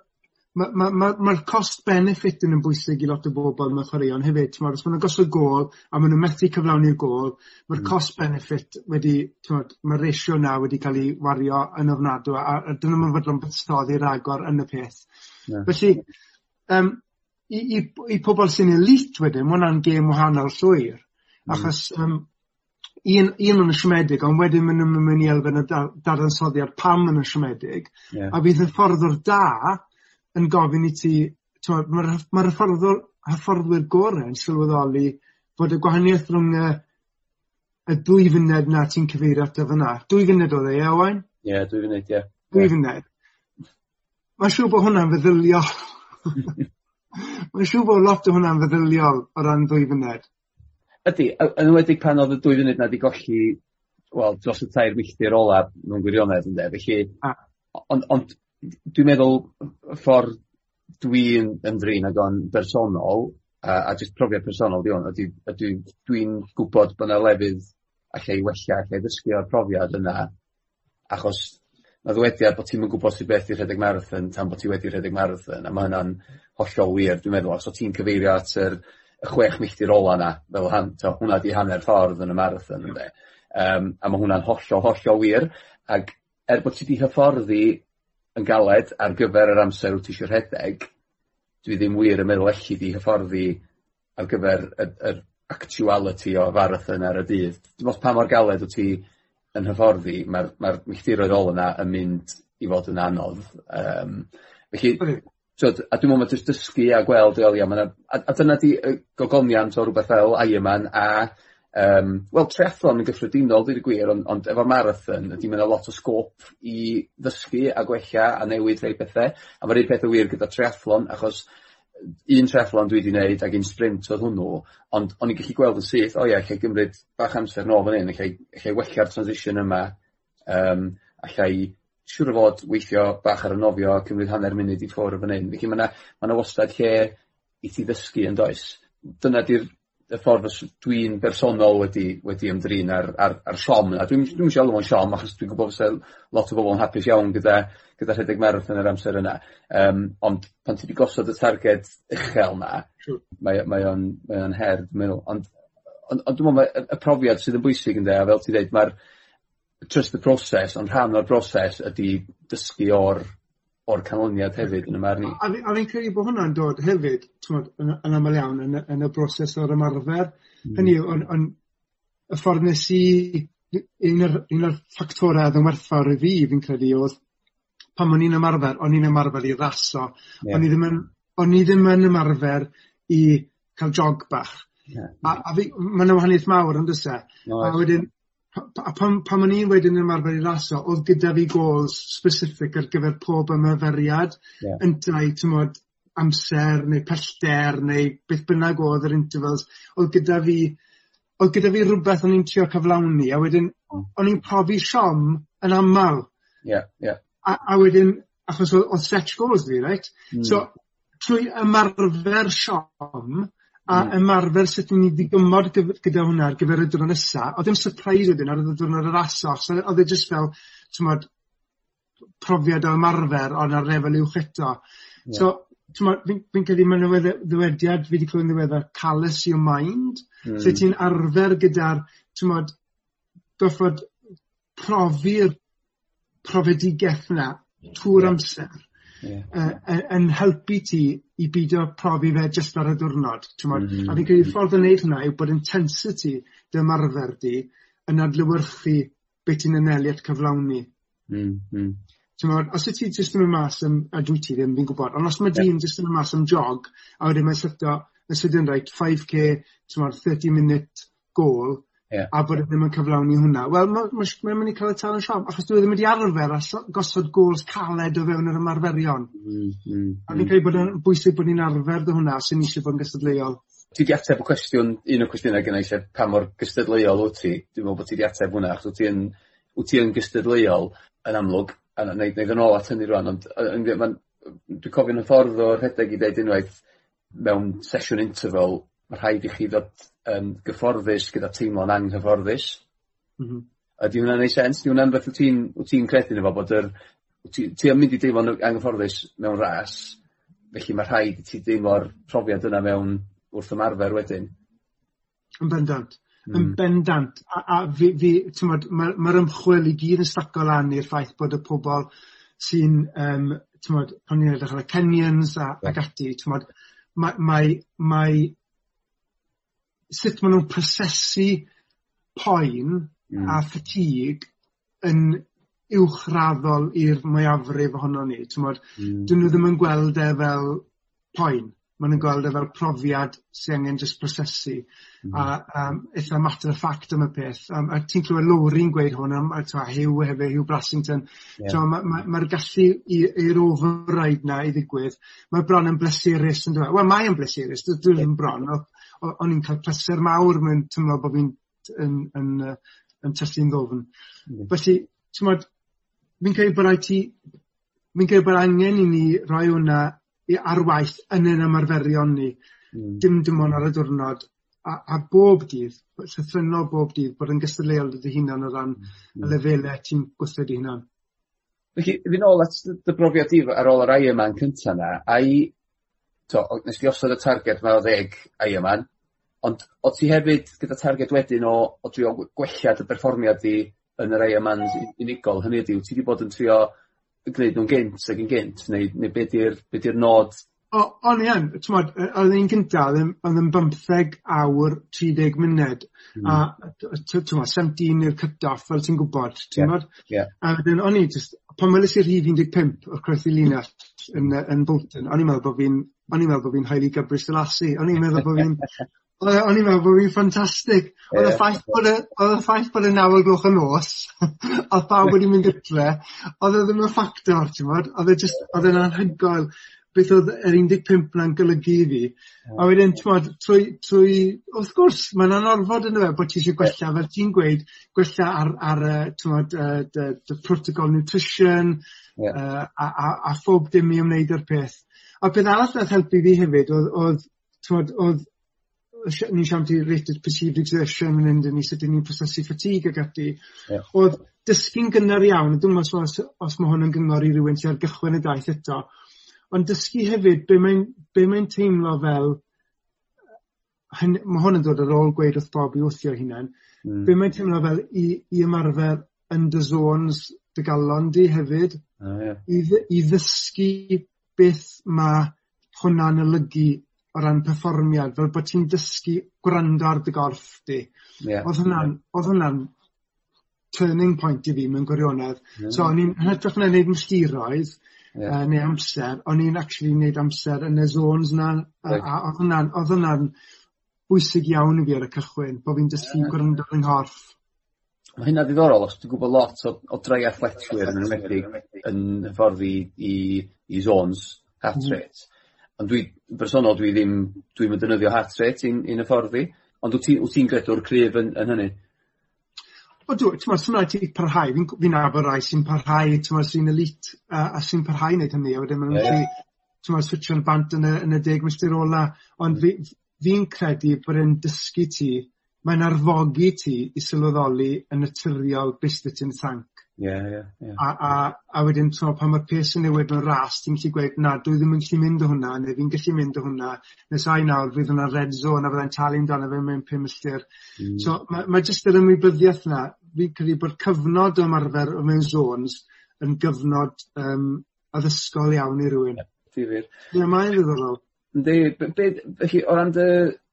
ma' ma' ma' ma'r cost benefit yn yn bwysig i lot o bobl mewn chwaraeon hefyd t'mod os maen nw'n gosod gol a maen nhw'n methu cyflawni'r gol, mae'r mm. cost benefit wedi mae'r ma'r ratio 'na wedi cael ei wario yn ofnadw a a 'dyn nw'm yn fodlon buddsoddi ragor yn y peth. Yeah. Felly um, i i i pobl sy'n elite wedyn mae hwnna'n gêm wahanol llwyr Mm. achos um, un un ma' nw'n siomedig ond wedyn maen nhw'n mynd i elfen y dar- dadansoddiad pam yn y siomedig yeah. a bydd y hyfforddwr da yn gofyn i ti mae'r ma hyfforddwr hyfforddwyr gorau yn sylweddoli fod y gwahaniaeth rhwng y y dwy funed 'na ti'n cyfeirio ato fyna. dwy funed oedd e ie Owain? Ie dwy funed, ie. Yeah. Dwy yeah. funed. Mae'n siŵr bod hwnna'n feddyliol. Mae'n siŵr bod lot o hwnna'n feddyliol o ran dwy funed. Ydy, yn enwedig pan oedd y dwy funud 'na wedi golli wel dros y tair milltir ola mewn gwirionedd ynde felly... A. ...ond on, dwi'n meddwl y ffordd dwi'n ymdrin ag o'n bersonol a a jyst profiad personol 'di hwn, ydi ydw dwi'n gwbod bo' 'na lefydd allai i wella, allai ddysgu o'r profiad yna achos ma' ddwediad bod ti'n gwybod gwbod beth i rhedeg marathon tan bod ti wedi rhedeg marathon a mae hynna'n hollol wir dwi'n meddwl os o' ti'n cyfeirio at yr y chwech milltir ola yna, fel han- t'o' hwnna 'di hanner ffordd yn y marathon ynddo. Um, a mae hwnna'n hollol hollol wir ac er bod ti 'di hyfforddi yn galed ar gyfer yr amser wyt ti eisiau rhedeg, dwi ddim wir yn meddwl elli di hyfforddi ar gyfer y yr actuality o farathon ar y dydd. Dwi'n meddwl pa mor galed wyt ti yn hyfforddi, mae'r ma'r milltiroedd ôl yna yn mynd i fod yn anodd Um, felly so, a dwi'n meddwl ma' jyst dysgu a gweld wel ia a a dyna 'di y gogoniant o rhywbeth fel Ironman a um, wel triathlon yn gyffredinol dwi'n gwir ond, ond efo marathon ydy ma' lot o sgop i ddysgu a gwella a newid rhai bethe a mae'r un peth yn wir gyda triathlon achos un triathlon dwi wedi neud ac un sprint oedd hwnnw ond o'n i'n gallu gweld yn syth o ie allai gymryd bach amser nôl fan hyn, allai allai wella'r transition yma yym allai siŵr o fod weithio bach ar y nofio a cymryd hanner munud i ffwr' o fan hyn. felly mae yna ma' wastad lle i ti ddysgu yn does. Dyna 'di'r y ffordd dwi'n bersonol wedi wedi ymdrin ar, ar, ar siom. A dwi'n dwi isio alw fo'n siom achos dwi'n gwybod fysa lot o bobl yn hapus iawn gyda gyda rhedeg merth yn yr amser yna. Um, ond pan ti wedi gosod y targed uchel 'na mae mae o'n mae o'n her dwi'n meddwl. Ond ond ond dwi'n meddwl, y y profiad sydd yn bwysig ynde a fel ti dweud, mae'r trust the process ond rhan o'r broses ydy dysgu o'r o'r canlyniad hefyd yn y marn i. A a fi'n credu bod hwnna'n dod hefyd t'mod yn y yn amal iawn yn yn y broses o'r ymarfer Mm. hynny yw o'n o'n y ffordd nes i un o'r un o'r ffactora o'dd i fi fi'n credu oedd pan o'n i'n ymarfer o'n i'n ymarfer i raso o'n i ddim yn o'n i ddim yn ymarfer i cael jog bach. Yeah. A a fi mae'n 'na wahaniaeth mawr on'd o's e? No, A wedyn a pan pan o'n i'n wedyn yn ymarfer i raso, oedd gyda fi gols specific ar gyfer pob ymarferiad. Yeah. Yntau, tymod, amser neu pellter neu beth bynnag oedd yr intervals, oedd gyda fi oedd gyda fi rhywbeth o'n i'n trio cyflawni a wedyn mm. o'n i'n profi siom yn aml. Yeah, yeah. A, a wedyn, achos oedd, stretch goals fi, right? Mm. So, trwy ymarfer siom, a ymarfer sut ni wedi gymod gyda hwnna ar gyfer y diwrnod nesa. Oedd ddim surprise wedyn ar y ddiwrnod arall so Oedd e jyst fel t'mod profiad o ymarfer ond ar lefel uwch eto. So t'mod fi'n fi'n credu mae'n ddywediad fi wedi clywed yn ddiweddar callous your mind Mm. So, ti'n arfer gyda'r t'mod goffod profi'r profedigeth trwy'r yeah. amser yy yy yn helpu ti i beidio profi fe jyst ar y diwrnod Mm Hmm. A fi'n credu ffordd o neud hwnna yw bod intensity dy ymarfer di yn adlywyrchu beth ti'n anelu at cyflawni. Mm hmm. T'mod os y ti jyst yn myn' mas am a dwi ti ddim fi'n gwybod, ond os mae yeah. dyn jyst yn myn' mas am jog a wedyn mae'n setio yn sydyn reit five Kay 30 minute goal Yeah. A bod e ddim yn cyflawni hwnna. Wel mae'n ma' ma' mynd i cael y tal yn shock achos dwi e ddim wedi arfer a gosod gôls caled o fewn yr ymarferion. Mm, mm, A hmm. fi'n credu bod yn bwysig bod ni'n arfer 'da hwnna sy'n eisiau bod yn gystadleuol. Ti 'di ateb y cwestiwn un o'r cwestiynau gynnai eisiau pa mor gystadleuol wt ti? Dwi'n meddwl bod ti 'di ateb hwnna achos wyt ti yn wt ti yn gystadleuol yn amlwg a na- nâi yn ôl at hynny rwan. ond dwi'n cofio'n y ffordd o rhedeg i ddeud unwaith mewn sesiwn interval Mae rhaid i chi ddod um, gyfforddus gyda teimlo'n anghyfforddus. Mm -hmm. Ydi hwnna'n neud sens? 'Di hwnna'n beth wyt ti'n ti credu yno fo bod yr ti ti yn mynd i deimlo'n anghyfforddus mewn ras felly mae rhaid i ti deimlo'r profiad yna mewn wrth ymarfer wedyn. Yn bendant. Mm. Yn hmm. bendant. A, a fi, fi mae'r ma ymchwil i gyd yn staco lan i'r ffaith bod y pobl sy'n, yym, t'mod, pan ni'n edrych ar y Kenyans a, yeah. ac ati, t'mod, mae, mae, mae sut maen nhw'n prosesu poen mm. a hmm. ffatig yn uwchraddol i'r mwyafrif ohono ni. Mm. dyn nhw ddim yn gweld e fel poen. Maen nhw'n gweld e fel profiad sy'n angen just prosesu. Mm. A um, eitha matter of fact am y peth. Um, a ti'n clywed Lowry'n gweud hwn am a Hugh hefyd, Hugh Brassington. Yeah. Mae'r ma, ma, ma gallu i'r override na i ddigwydd, mae bron yn blesurus yn dweud. Wel, mae yn blesurus, Dwi'n ddim bron o'n i'n cael pleser mawr mewn tymlo bod fi'n yn, yn yn yn tyllu'n ddofn. Mm. Felly ti'n modd, fi'n credu bod rhaid ti fi'n credu bod angen i ni rhoi hwnna i- ar waith yn ein ymarferion ni. mm. Dim dim ond ar y diwrnod a a bob dydd, bod bob dydd, bod yn gystadleuol 'da dy hunan o ran mm. y lefelau ti'n gwthio dy hunan. Felly, fi'n ôl at dy brofiad i ar ôl yr rai yma'n cynta 'na, ai t'o' nes di osod y targed 'ma o ddeg Ironman ond o' ti hefyd gyda targed wedyn o o drio w- gwella dy berfformiad di yn yr Ironman unigol, hynny ydi ti wedi bod yn trio gwneud nhw'n gynt ac yn gynt neu neu be' 'di'r nod O- o'n i yn t'mod oedd un gynta oedd yn bymtheg awr tri deg munud a t- t- t'mod seventeen yw'r cut-off fel ti'n gwybod, ti'n gwbod t'mod? A wedyn o'n i jyst pan weles i'r rhif un deg pump o'r croesi linell yn yn Bolton o'n i'n meddwl bod fi'n o'n i'n meddwl bod fi'n heili gybrys y Selassie o'n i'n meddwl bod fi'n o'n i'n meddwl bod fi'n ffantastig Oedd y ffaith bod e o'dd y ffaith bod e naw o'r gloch y nos o'dd pawb wedi mynd gytre oedd e ddim yn ffactor t'mod? O'dd e jyst o'dd e'n anhygoel beth oedd yr un deg pump na'n golygu i fi. A wedyn ti'n trwy trwy wrth gwrs mae'n anorfod yndyw e bod ti eisiau gwella fel ti'n gweud gwella ar ar y t'mod the, the protocol nutrition yy a a a phob dim i ymwneud â'r peth. A beth arall nath helpu fi hefyd oedd oedd oedd, oedd ni'n siarad ti rated perceived exertion yn mynd i sut 'yn ni'n prosesu fatigue ag ati Yeah. oedd dysgu'n gynnar iawn, dwi'n meddwl os os mae hwn yn gyngor i rywun sy'n ar gychwyn y daith eto ond dysgu hefyd be' mae'n mae teimlo fel hyn- ma' hwn yn dod ar ôl gweud wrth Bob i wthio hunain, mm. be' mae'n teimlo fel i i ymarfer yn dy zones dy galon di hefyd. oh, yeah. I i ddysgu beth mae hwnna'n olygu o ran perfformiad fel bod ti'n dysgu gwrando ar dy gorff di. Yeah. Oedd hwnna'n odd turning point i fi mewn gwirionedd. Hmm. So o'n i'n hytrach na neud milltiroedd yeah. uh, neu amser o'n i'n actually wneud amser yn y zones 'na right. a a oedd hwnna'n bwysig iawn i fi ar y cychwyn bod fi'n dysgu yeah. gwrando ar 'yng nghorff. Mae hynna ddiddorol os dwi'n gwybod lot o o drai athletwyr yn enwedig yn hyfforddi i i zones heart mm. rate Mm. ond dwi bersonol dwi ddim dwi'n mynd defnyddio heart rate i'n i'n hyfforddi ond wyt ti'n ti gredw'r cryf yn yn hynny? Odw t'mod os ma' raid ti parhau fi'n fi nabod rai sy'n parhau ti'n meddwl, sy'n elit uh, a sy'n parhau wneud hynny a wedyn maen ma' nw'n gallu t'mod switsio'n bant yn y yn y deg milltir ola ond fi'n fi credu bod e'n dysgu ti mae'n arfogi ti i sylweddoli yn naturiol be' sy 'dy ti yn Yeah, tanc. Ie. A a a wedyn t'mod pan mae'r pes yn newid mewn ras ti'n gallu gweud na dwi ddim yn gallu mynd o hwnna neu fi'n gallu mynd o hwnna nes ai nawr fydd hwnna'n red zone a fyddai'n talu amdano fe mewn pum milltir. So mae ma' jyst yr ymwybyddiaeth yna, fi'n credu bod cyfnod o ymarfer mewn zones yn gyfnod um, addysgol iawn i rywun. Difyr. Ie mae'n ddiddorol. Yndi, b- be' felly o ran dy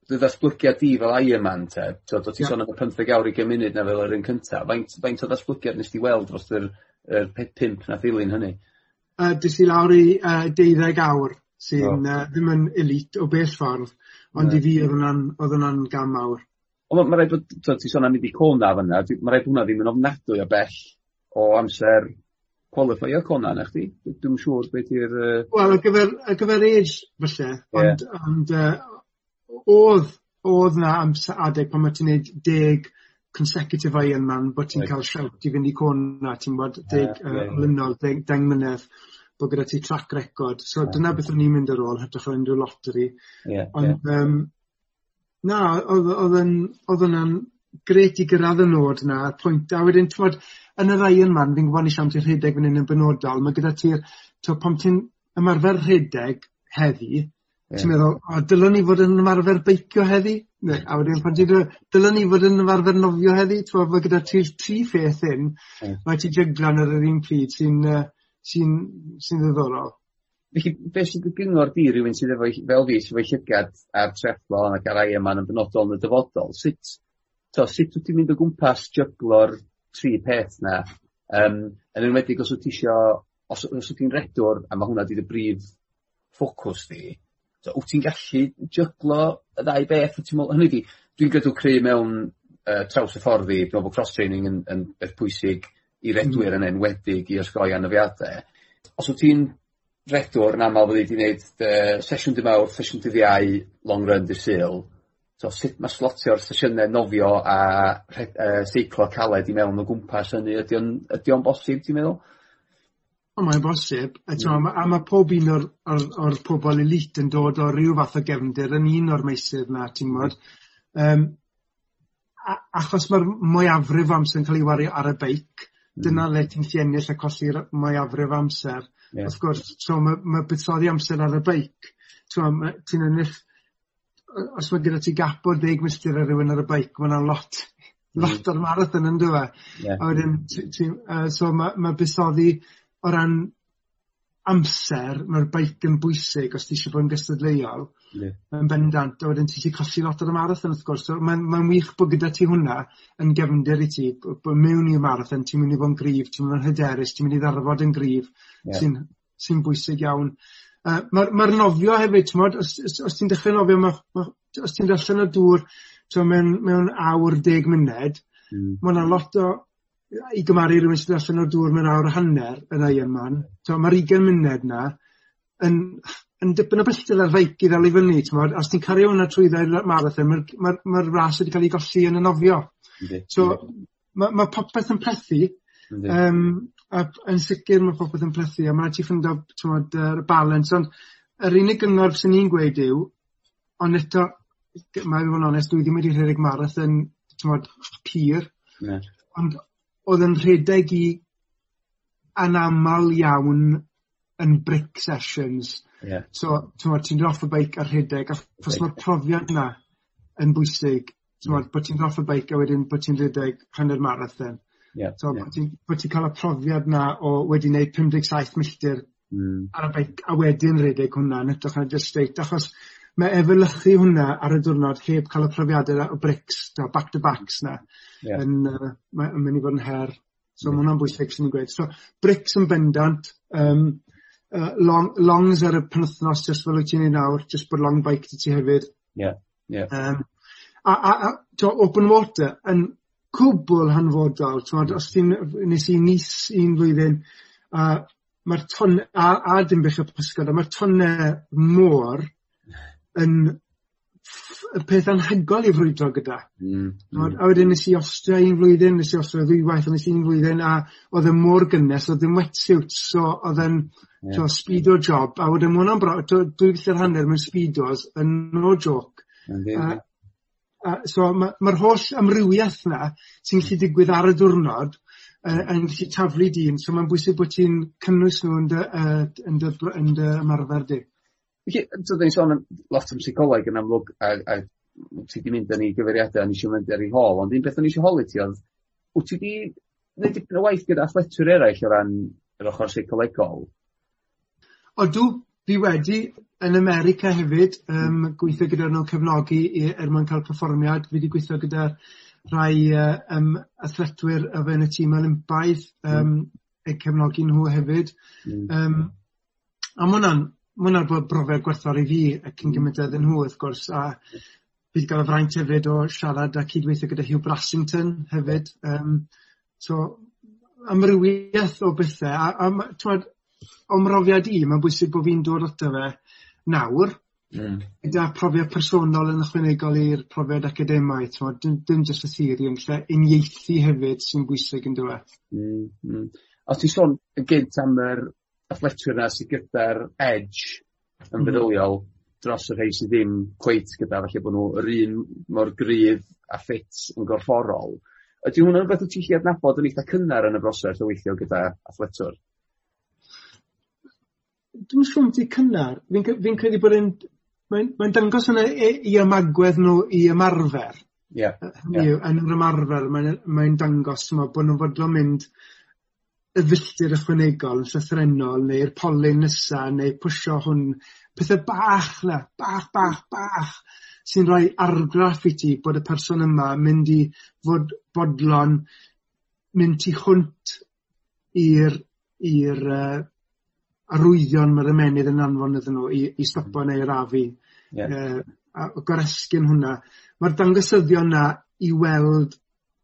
dy ddatblygiad di fel Ironman te, t'od do ti sôn am y pymtheg awr i munud 'na fel yr un cynta, faint faint o ddatblygiad nes ti weld dros yr yr pe- na ddilyn hynny? Uh, Dys i lawr i uh, 12 awr sy'n oh. uh, ddim yn elit o bell ffordd ond yeah. i fi oedd hwnna'n gam awr. Ond mae'n ma' rhaid bod t'od ti sôn am Cona fan 'na fyna, mae'n rhaid hwnna ddim yn ofnadwy o bell o amser cwalifeio Cona na chdi? Dwi'n siŵr beth i'r... Uh... Wel ar gyfer ar gyfer age falle. Ond ond uh, oedd, oedd 'na amser adeg pan mae ti'n neud deg consecutive Ironman bod ti'n cael shout i fynd i Cona ti'n 'bod deg yy olynol deg deng mynedd, bod gyda ti track record. So yeah. dyna beth o'n i'n mynd ar ôl hytrach na unryw loteri ond yym Na odd odd yn odd wnna'n grêt i gyrraedd y nod 'na a'r pwynt a wedyn t'mod yn yr Ironman man fi'n gwbo nesia'm amser rhedeg fan hyn yn benodol mae gyda ti'r t'o' pan ti'n ymarfer rhedeg heddi yeah. ti'n meddwl o dylwn ni fod yn ymarfer beicio heddi? Ne- a wedyn pan ti'n dy- dylen i fod yn ymarfer nofio heddi? T'mod ma' gyda ti'r tri pheth hyn ma' ti jyglo yn ar yr un pryd sy'n yy sy sy'n ddiddorol. Felly beth sy'n dy gyngor di rhywun sydd efo, fel fi sydd efo'i llygad a'r triathlon ac a'r Ironman yn benodol yn y dyfodol sut t'o' sut wyt ti'n mynd o gwmpas jyglo'r tri peth 'na? Um, yn enwedig os wyt ti isio os os wyt ti'n redwr a mae hwnna 'di dy brif ffocws di t'o' wyt ti'n gallu jyglo y ddau beth? Hynny 'di dwi'n gydw creu mewn uh, yy trawshyfforddi dwi dwi'n bo' cross training yn yn beth pwysig i redwyr hmm. yn enwedig i osgoi anafiadau. os wyt ti'n redwr yn aml fyddi wedi gwneud neud sesiwn dy mawr, sesiwn dy ddiau, long run dy syl. so sut mae slotio'r sesiynau nofio a uh, seiclo caled i mewn o gwmpas hynny ydy o'n ydi o'n bosib ti'n meddwl? O mae'n bosib a mm. a mae pob un o'r o'r o'r pobol elit yn dod o ryw fath o gefndir yn un o'r meisydd 'na ti'n modd. Um, mm. achos mae'r mwyafrif amser yn cael ei wario ar y beic, dyna mm. le ti'n gallu a colli'r mwyafrif amser. Yeah. Of gwrs so mae ma' buddsoddi amser ar y beic t'mo' ti'n ennill os mae gyda ti gap o deg milltir ar rywun ar y beic ma' 'wna'n lot mm. lot o'r marathon yn dweud. Yeah. A wedyn uh, so mae ma' buddsoddi o ran amser mae'r beic yn bwysig os ti eisiau bod yn gystadleuol Yeah. Yn bendant a wedyn ti 'llu colli lot o'r marathon wrth gwrs so Mae'n ma wych bod gyda ti hwnna yn gefndir i ti bod mewn i'r marathon ti'n mynd i fod yn grif, ti'n mynd yn hyderus ti'n mynd i ddarfod yn grif, yeah. sy'n sy bwysig iawn. Uh, Mae'r ma nofio hefyd t'mod os os os ti'n dechrau nofio ma' ma' os ti'n darllen y dŵr mewn mewn awr deg muned hmm. mae yna lot o i gymaru rhywun sydd allan o'r dŵr mewn awr hanner yn Ironman t'mo' ma'r ugain muned 'na yn yn dipyn o bellter ar feic i ddal i fyny, Mod, Os ti'n cario hwnna trwy ddau'r marathon, ma'r ma, ma ras wedi cael ei golli yn y nofio. So mae ma' popeth yn plethu. um, a yn sicr mae popeth yn plethu a mae'n ti ffindo t'mod yr balans ond yr unig gyngor sy'n ni'n gweud yw ond eto mae fod yn onest dwi ddim wedi rhedeg marathon t'mod pyr, yeah. Ond oedd yn rhedeg i anamal iawn yn brick sessions Ie. So t'mod ti'n dod off y beic ar rhedeg achos mae'r profiad yna yn bwysig t'mod bod ti'n off y beic a wedyn bod ti'n rhedeg hanner marathon. Yeah, So yeah. bod ti'n cael y profiad yna o wedi wneud 57 milltir mm. ar y beic a wedyn rhedeg hwnna yn ytrach na jyst state, achos mae efelychu hwnna ar y diwrnod heb cael y profiadau o brics t'mod back to backs 'na yn uh, yn mynd i fod yn her. So yeah. mae hwnna'n bwysig sy'n gweud. So brics yn bendant um, uh, long longs ar y penwthnos jyst fel wyt ti'n ei nawr, jyst bod long bike 'da ti hefyd. Yeah, yeah. Um, a a a t'o' open water yn cwbl hanfodol t'mod os ti'n nes i nis un flwyddyn uh, mae'r ton- a a dim bych y Pysgod mae'r ma'r môr yn peth anhygol i frwydro gyda. Mm, mm. A wedyn nes i ostio un flwyddyn, nes i ostio ddwy waith, nes i un flwyddyn, a oedd e môr gynnes, oedd yn wetsuit, so oedd yn yeah. speedo job, a wedyn mwyn hwnna'n brawd, dwy filltir hanner mewn speedos, yn no joke. Yeah. A, a, so mae'r ma, ma holl amrywiaeth na sy'n gallu digwydd ar y diwrnod, uh, yn gallu taflu dyn, so mae'n bwysig bod ti'n cynnwys nhw yn dy, uh, yn dy, yn dy ymarfer di. Felly, t'od 'dan sôn am lot am psicoleg yn amlwg a a ti 'di mynd yn ei gyfeiriadau a nes i mynd ar ei hôl ond un beth o'n eisiau holi ti oedd, wyt ti 'di wneud dipyn o waith gyda athletwyr eraill o ran yr ochor seicolegol? Odw, fi wedi. Yn America hefyd um, gweithio gyda nhw cefnogi i er mwyn cael perfformiad fi wedi gweithio gyda rhai uh, um, athletwyr o fewn y tîm Olympaidd um, mm. eu cefnogi nhw hefyd. Mm. Um, a ma' ma' wnna 'di bod brofiad gwerthfawr i fi ac yn hmm. gymint â iddyn nhw wrth gwrs a bydd gael y fraint hefyd o siarad a cydweithio gyda Hugh Brassington hefyd Um, so amrywiaeth o bethau, a a twad, t'mod o mrofiad i mae'n bwysig bod fi'n dod ato fe nawr... mm. ...gyda profiad personol yn ychwanegol i'r profiad academaidd t'mod dim dim jyst y theori ond lle uniaethu hefyd sy'n bwysig yn dweud. Mm, mm. Os ti sôn yn gynt am yr athletwyr Fletcher na sydd gyda'r edge yn mhm. feddyliol dros y rhai sydd ddim cweit gyda, felly bod nhw yr un mor gryf a ffit yn gorfforol. Ydy hwnna'n rhywbeth wyt ti'n gallu adnabod yn eitha cynnar yn y broses o weithio gyda athletwr? Dwi'n yn siŵr ti cynnar. Fi'n cre credu bod yn... mae'n mae dangos yna i eu ymagwedd nhw i ymarfer. Yeah, yeah. yn yr ymarfer mae'n mae dangos t'mo' bod nhw'n fodlon mynd y filltir ychwanegol yn llythrenol, neu'r polyn nesa neu pwysio hwn, pethau bach 'na, bach bach bach sy'n rhoi argraff i ti bod y person yma mynd i fod bodlon mynd tu hwnt i'r i'r uh, arwyddion mae'r ymenydd yn anfon iddyn nhw i i stopo neu arafu. Yeah. Uh, a goresgyn hwnna. Mae'r dangosyddion yna i weld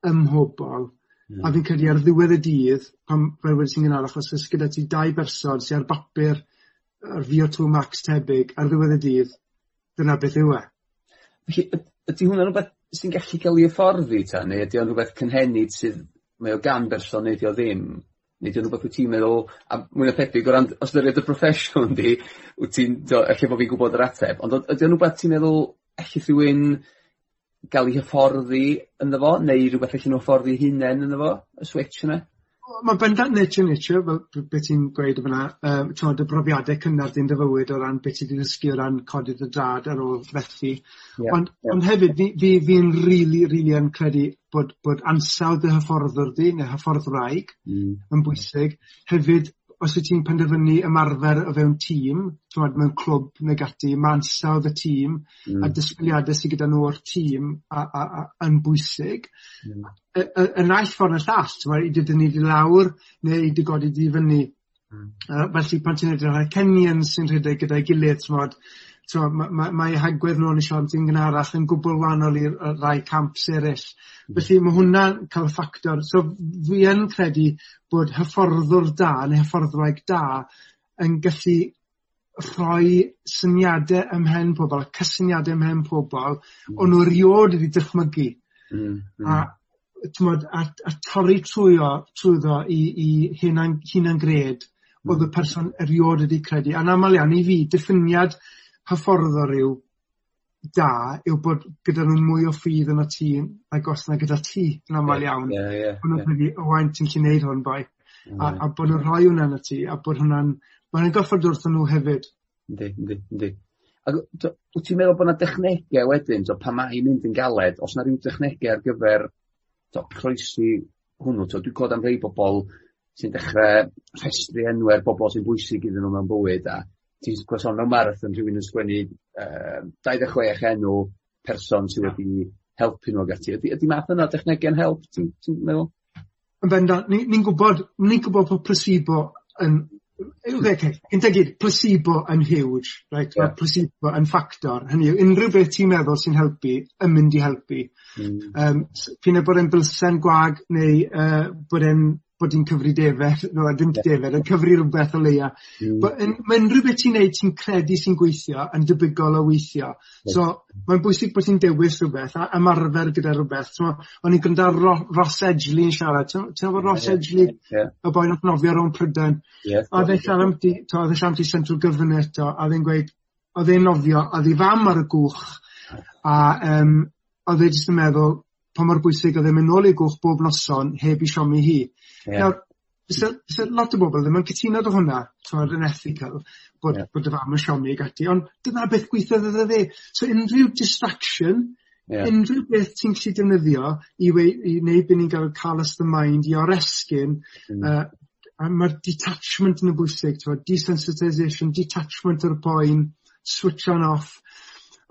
ym mhobol Hmm. A fi'n credu ar ddiwedd y dydd pan fel wedi sy'n gynharach achos o's gyda ti dau berson sy'n ar bapur ar VO2 max tebyg ar ddiwedd y dydd dyna beth yw e. Felly ydy ydi hwnna'n rwbeth sy'n gallu cael ei hyfforddi ta neu ydy o'n rhywbeth cynhenid sydd mae o gan berson neu 'di o ddim? Neu ydy o'n rhywbeth wyt ti'n meddwl a mwy na thebyg o ran ystyried y proffesiwn di wyt ti'n efallai bod fi'n gwybod yr ateb ond ydy o'n rhywbeth ti'n meddwl ellith rhywun gael 'u hyfforddi ynddo fo neu rhywbeth allen nhw hyfforddi hunain ynddo fo y switch yna? Wel bendant nature nature, fel beth ti'n gweud o fyna um, t'mod y brofiadau cynnar din dy fywyd o ran beth ti 'di ddysgu o ran codydd dy dad ar ôl fethu Yeah, ond yeah. ond hefyd fi fi fi'n rili rili yn credu bod bod ansawdd y hyfforddwr di neu ne' mm. yn bwysig hefyd os wyt ti'n penderfynu ymarfer o fewn tîm, t'mod mewn clwb neu gati, ma' ansawdd y tîm mm. a hmm. disgwyliadau sydd gyda nhw o'r tîm a a a yn bwysig hmm. y y y naill ffordd y llall t'mod i dydyn ni di lawr neu i dy godi di fyny. Mm. Uh, felly pan ti'n edrych ar Kenyans sy'n rhedeg gyda'i gilydd t'mod T'mo' ma' ma' mae eu hagwedd n'w yn y siambr gynharach yn gwbl wahanol i'r rai camps eryll. Hmm. Felly mae hwnna'n cael ffactor so fi yn credu bod hyfforddwr da neu hyfforddwraig da yn gallu rhoi syniadau ymhen pobl, cysyniadau ymhen pobl, mm. pobol hmm. o'n nw eriod wedi dychmygu. Mm, mm. A t'mod a a torri trwyo trwyddo i i hunan hunan grêt hmm. oedd y person eriod wedi credu. A'n aml iawn i fi, diffiniad hyfforddwr yw da yw bod gyda nhw mwy o ffydd yn y tîm a gos 'na gyda ti yn amal iawn. Yeah, yeah, yeah. nw'n credu o aint ti'n gallu neud hwn boi. A mm. a bod nhw'n rhoi hwnna yn y tŷ a bod hwnna'n ma' hwnna'n goffod wrthon nhw hefyd. Yndi yndi yndi. Ag wyt ti'n meddwl bod yna dechnegau wedyn so, pa mae hi'n mynd yn galed o's yna rhyw dechnegau ar gyfer t'o' croesi hwnnw t'o' dwi'n clwad am rhei bobl sy'n dechrau rhestru enwe'r bobl sy'n bwysig iddyn nhw mewn bywyd a ti'n gwasanaeth mewn marathon rhywun yn sgwennu uh, 26 enw person sydd wedi helpu nhw ag ati Ydy, ydy math yna dechnegau'n help ti'n ti meddwl? Yn bendant ni'n ni gwybod, ni'n gwybod bod placebo yn gyntaf gyd placebo yn huge right? Yeah. placebo yn ffactor hynny yw unrhyw beth ti'n meddwl sy'n helpu yn mynd i helpu Mm. Um, fi'n bod e'n bylsen gwag neu uh, bod e'n bod hi'n cyfri defed, no dim defed, yn cyfri rhywbeth o leia Mm. yn ma' beth ti'n neud ti'n credu sy'n gweithio yn debygol o weithio Yeah. so mae'n bwysig bod ti'n dewis rhywbeth, a ymarfer gyda rhywbeth. So, o'n i'n gwrando Ro- Ross Edgley yn siarad t'mo' ti'n gwbo Ross yeah, Edgley? yeah. Y boi nath nofio rownd Prydain. A o'dd e'n siarad amti t'mo' o'dd e'n siarad amti Central Governor t'mo' a o'dd e'n gweud o'dd e'n nofio a o'dd fam ar y gwch. a um, o'dd e jyst yn meddwl pa mor bwysig oedd e mynd nôl i gwch bob noson heb i siomi hi. Yeah. Nawr, so, so lot o bobl ddim yn cytuno 'da hwnna, twyd yn ethical bod yeah. bod dy fam yn siomi ag ati ond dyna beth gwithodd iddo fe. So unrhyw distraction yeah. unrhyw beth ti'n gallu defnyddio i weu- i wneud byd ni'n galw callous the mind i oresgyn mm. uh, a mae'r detachment yn y bwysig twyd, desensitisation, detachment o'r boen, switch on off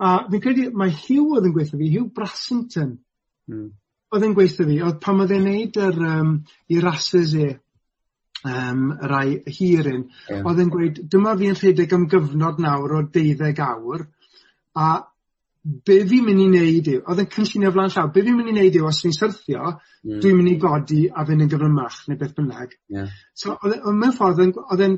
a fi'n credu mae Hugh oedd yn gweithio fi, Hugh Brassington Mm. Oedd e'n gweithio fi, oedd pan oedd e'n neud yr um, 'i rasys e, um, rai hir un, yeah. oedd e'n gweud dyma fi'n rhedeg am gyfnod nawr o deuddeg awr a be' fi'n mynd i wneud yw oedd e'n cynllunio flaen llaw be' fi'n mynd i wneud yw os fi'n syrthio mm. dwi'n mynd i godi a fynd yn gyfrymach neu beth bynnag. Yeah. So oedd e mewn ffordd oedd e'n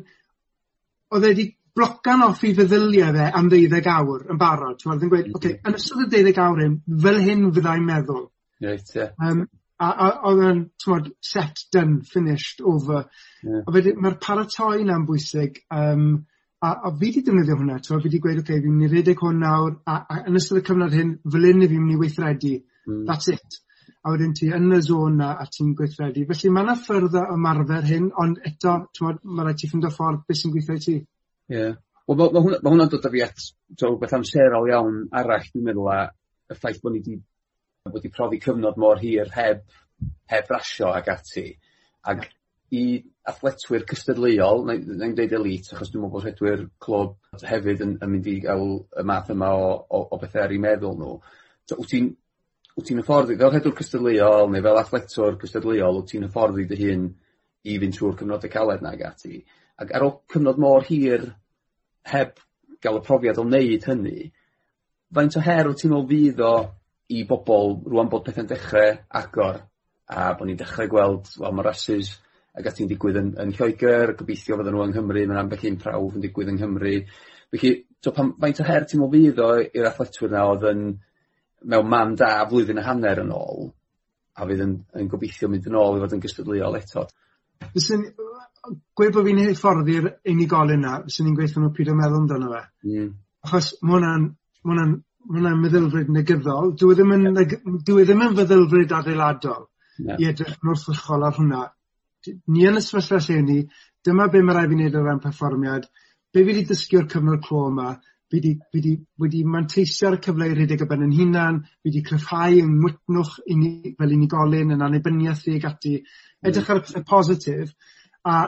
oedd e 'di blocan off 'i feddyliau fe am ddeuddeg awr yn barod Oedd e'n gweud mm -hmm. okay, yn ystod y ddeuddeg awr hyn fel hyn fyddai'n meddwl. Right, yeah. um, a a odd e'n t'mod set done finished over. Yeah. A wedyn ma'r paratoi 'na'n bwysig Um, a a fi wedi defnyddio hwnna t'mod fi wedi gweud oce okay, fi'n mynd i redeg hwn nawr a a yn ystod y cyfnod hyn fel i fi'n mynd i weithredu. Mm. That's it. A wedyn ti yn y sôn 'na a ti'n gweithredu. Felly mae yna ffyrdd o ymarfer hyn ond eto t'mod ma' raid ti o ffordd beth sy'n gweithio i ti. Ie. Yeah. Wel ma' ma' hwnna ma' hwnna'n dod â fi at beth amserol iawn arall dwi'n meddwl a y ffaith bod ni wedi wedi profi cyfnod mor hir heb heb rasio ag ati. Ac i athletwyr cystadleuol na'n dweud 'im elite achos dwi'n meddwl bod rhedwyr clwb hefyd yn yn mynd i gael y math yma o o o bethau ar ei meddwl nhw. So, wyt ti'n wt ti'n hyfforddi fel rhedwr cystadleuol neu fel athletwr cystadleuol wyt ti'n hyfforddi dy hun i fynd trw'r cyfnode caled 'na ag ati. Ac ar ôl cyfnod mor hir heb gael y profiad o wneud hynny faint o her wyt ti'n meddwl fydd o i bobl rwan bod pethau'n dechrau agor a bod ni'n dechrau gweld wel ma' rasys ag ati'n digwydd yn yn Lloegr, gobeithio fydden nhw yng Nghymru, mae'n ambell un prawf yn digwydd yng Nghymru felly so pan faint o her ti'n me'wl fydd o i'r athletwyr 'na oedd yn mewn man da flwyddyn a hanner yn ôl a fydd yn yn gobeithio mynd yn ôl i fod yn gystadleuol eto? Fyswn yy gweud bod fi'n hyfforddi'r unigolyn 'na fyswn i'n gweithio nhw n'w pidio meddwl amdano fe. Mm. Achos mae hwnna'n ma' wnna'n ma' wnna'n meddylfryd negyddol. Dwi e ddim yn neg- dyw e ddim yn feddylfryd adeiladol yeah. i edrych yn wrthrychol ar hwnna. Ni yn y sefyllfa lle ni dyma be' mae rai fi wneud o ran perfformiad. Be' fi wedi dysgu o'r cyfnod clo yma, fi wedi, fi 'di wedi manteisio'r cyfle i rhedeg y ben 'yn hunan, fi wedi cryfhau 'yng ngwtnwch uni- fel unigolyn, 'yn annibyniaeth i ag ati mm. edrych ar y pethe positif a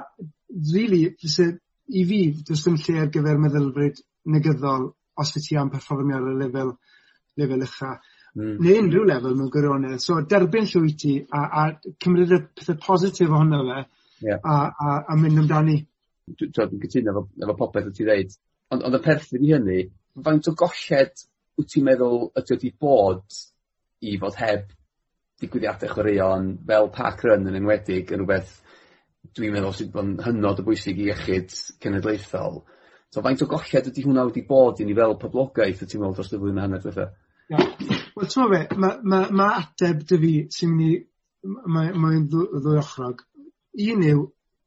really, fyse i fi do's dim lle ar gyfer meddylfryd negyddol os wyt ti am perfformio ar y lefel lefel ucha mm. neu unrhyw lefel mewn gwirionedd. So derbyn llwy ti a, a cymryd y pethau positif ohono fe yeah. a, a, a mynd amdani. Dwi'n cytuno efo, efo popeth wyt ti ddeud. Ond, ond y perthyn i hynny, faint o golled wyt ti'n meddwl ydy wedi bod i fod heb digwyddiadau chwaraeon fel park run yn enwedig yn rhywbeth dwi'n meddwl sydd bod yn hynod o bwysig i iechyd cenedlaethol. So faint o golled ydy hwnna wedi bod i ni fel poblogaeth y ti'n meddwl dros y flwyddyn a hanner dwetha? Wel ti'n meddwl, mae ma' ma' ateb dy fi sy'n mynd i mae'n ma ddwy ochrog. Un yw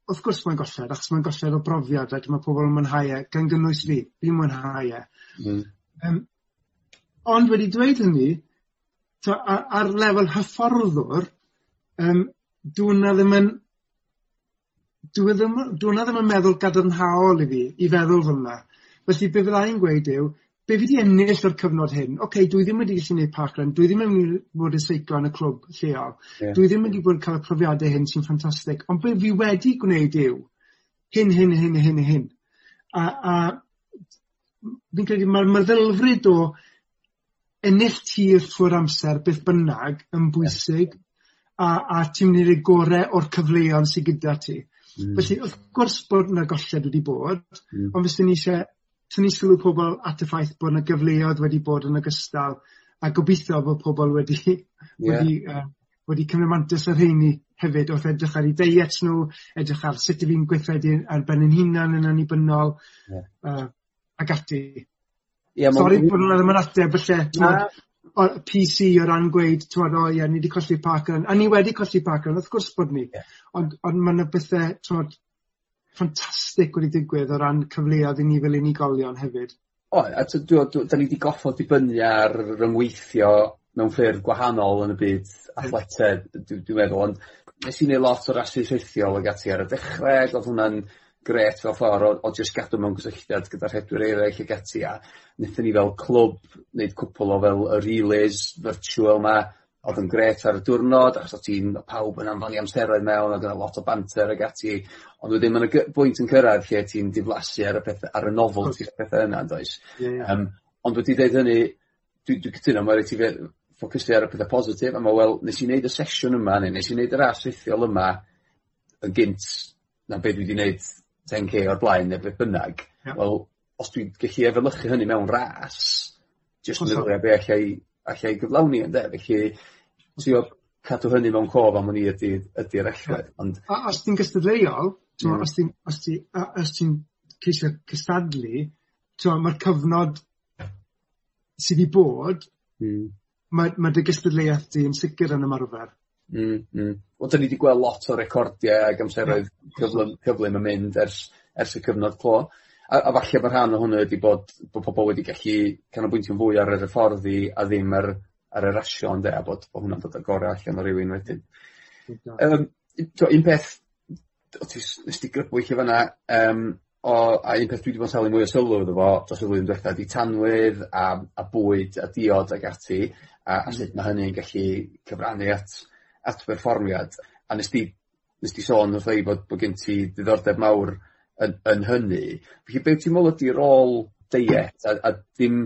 wrth gwrs mae'n golled achos mae'n golled o brofiad ac mae pobl yn mwynhau e gan gynnwys fi. Fi'n mwynhau e. Mm. Um, ond wedi dweud hynny t'o' a- ar lefel hyfforddwr um, dwi'n wnna ddim yn dyw e ddim, dyw ddim yn meddwl gadarnhaol i fi, i feddwl fel yna. Felly be fyddai'n gweud yw, be fi di ennill o'r cyfnod hyn? Oce, okay, dwi ddim wedi gallu gwneud parkrun, dwi ddim yn mynd i fod yn seiclo yn y clwb lleol, yeah. dwi ddim wedi bod yn cael y profiadau hyn sy'n ffantastig, ond be fi wedi gwneud yw hyn, hyn, hyn, hyn, hyn. A, a fi'n credu mae'r meddylfryd o ennill tir trwy'r amser beth bynnag yn bwysig yeah. a, a ti'n mynd i'r gorau o'r cyfleoedd sydd gyda ti. Mm. Felly wrth gwrs bod yna golled wedi bod, mm. ond fyswn ni eisiau tynnu sylw pobl at y ffaith bod yna gyfleoedd wedi bod yn ogystal a gobeithio bod pobl wedi yeah. wedi uh, wedi cymryd mantis y rheini hefyd wrth edrych ar ei deiet nhw, edrych ar sut 'yf fi'n gweithredu ar ben 'yn hunan yn annibynnol yeah. uh, ag ati. Yeah, Sorry bod hwnna ddim yn ateb falle o- PC o ran gweud t'mod o ie ni wedi colli Parker. A ni wedi colli Parker wrth gwrs bod ni. Yeah. Ond ond mae'n bethau, bethe ffantastig wedi digwydd o ran cyfleoedd i ni fel unigolion hefyd. O a da ni wedi goffod dibynnu ar ryngweithio mewn ffyrdd gwahanol yn y byd athletau, dwi'n dwi meddwl ond nes i wneud lot o rasu rhithiol ag ati ar y dechrau, oedd hwnna'n gret fel ffordd o o just gadw mewn gysylltiad gyda'r rhedwyr eraill ag ati a wnaethon ni fel clwb wneud cwpl o fel y relays virtual 'ma oedd yn gret ar y diwrnod achos o' ti'n pawb yn anfon i amseroedd mewn a yna lot o banter ag ati ond wedyn mae'n y bwynt yn cyrraedd lle ti'n diflasu ar y pethe ar y nofel a'r pethau yna yeah, yeah. Um, ond wedi dweud hynny dwi'n dwi cytuno mae'n rhaid ti fe- ffocysu ar y pethau positif a mae wel nes i wneud y sesiwn yma neu nes i wneud y ras rhithiol yma yn gynt na beth dwi wedi neud 10k o'r blaen neu beth bynnag yeah. wel os dwi'n gallu efelychu hynny mewn ras jyst yn meddylia be' allai, allai gyflawni ynddo. felly trio cadw hynny mewn cof am hynny ydy'r ydy ydi'r allwedd ond... A os ti'n gystadleuol mm. os ti'n os ti a ceisio cystadlu mae'r cyfnod sydd i bod... mm. mae, mae dy gystadleuaeth di yn sicr yn ymarfer. Mm, mm. Wel 'dyn ni wedi gweld lot o recordiau ag amseroedd hmm. cyflym cyflym yn mynd ers ers y cyfnod clo a a falle bo' rhan o hwnnw wedi bod bod pobl wedi gallu canolbwyntio'n fwy ar yr hyfforddi a ddim ar ar y rasio ynde a bod bod hwnna'n dod o gorau allan o rywun wedyn. Um, to, un peth o ti nes di grybwyll yn fan'na um, o a un peth dwi wedi bod yn salu mwy o sylw iddo fo dros y flwyddyn diwethaf, 'di tanwydd a a bwyd a diod ag ati a a hmm. sut mae hynny'n gallu cyfrannu at at atberfformiad a nes di nes di sôn wrth ei bod bod gen ti ddiddordeb mawr yn yn hynny felly beth ti'n me'wl ydi rôl deiet a a dim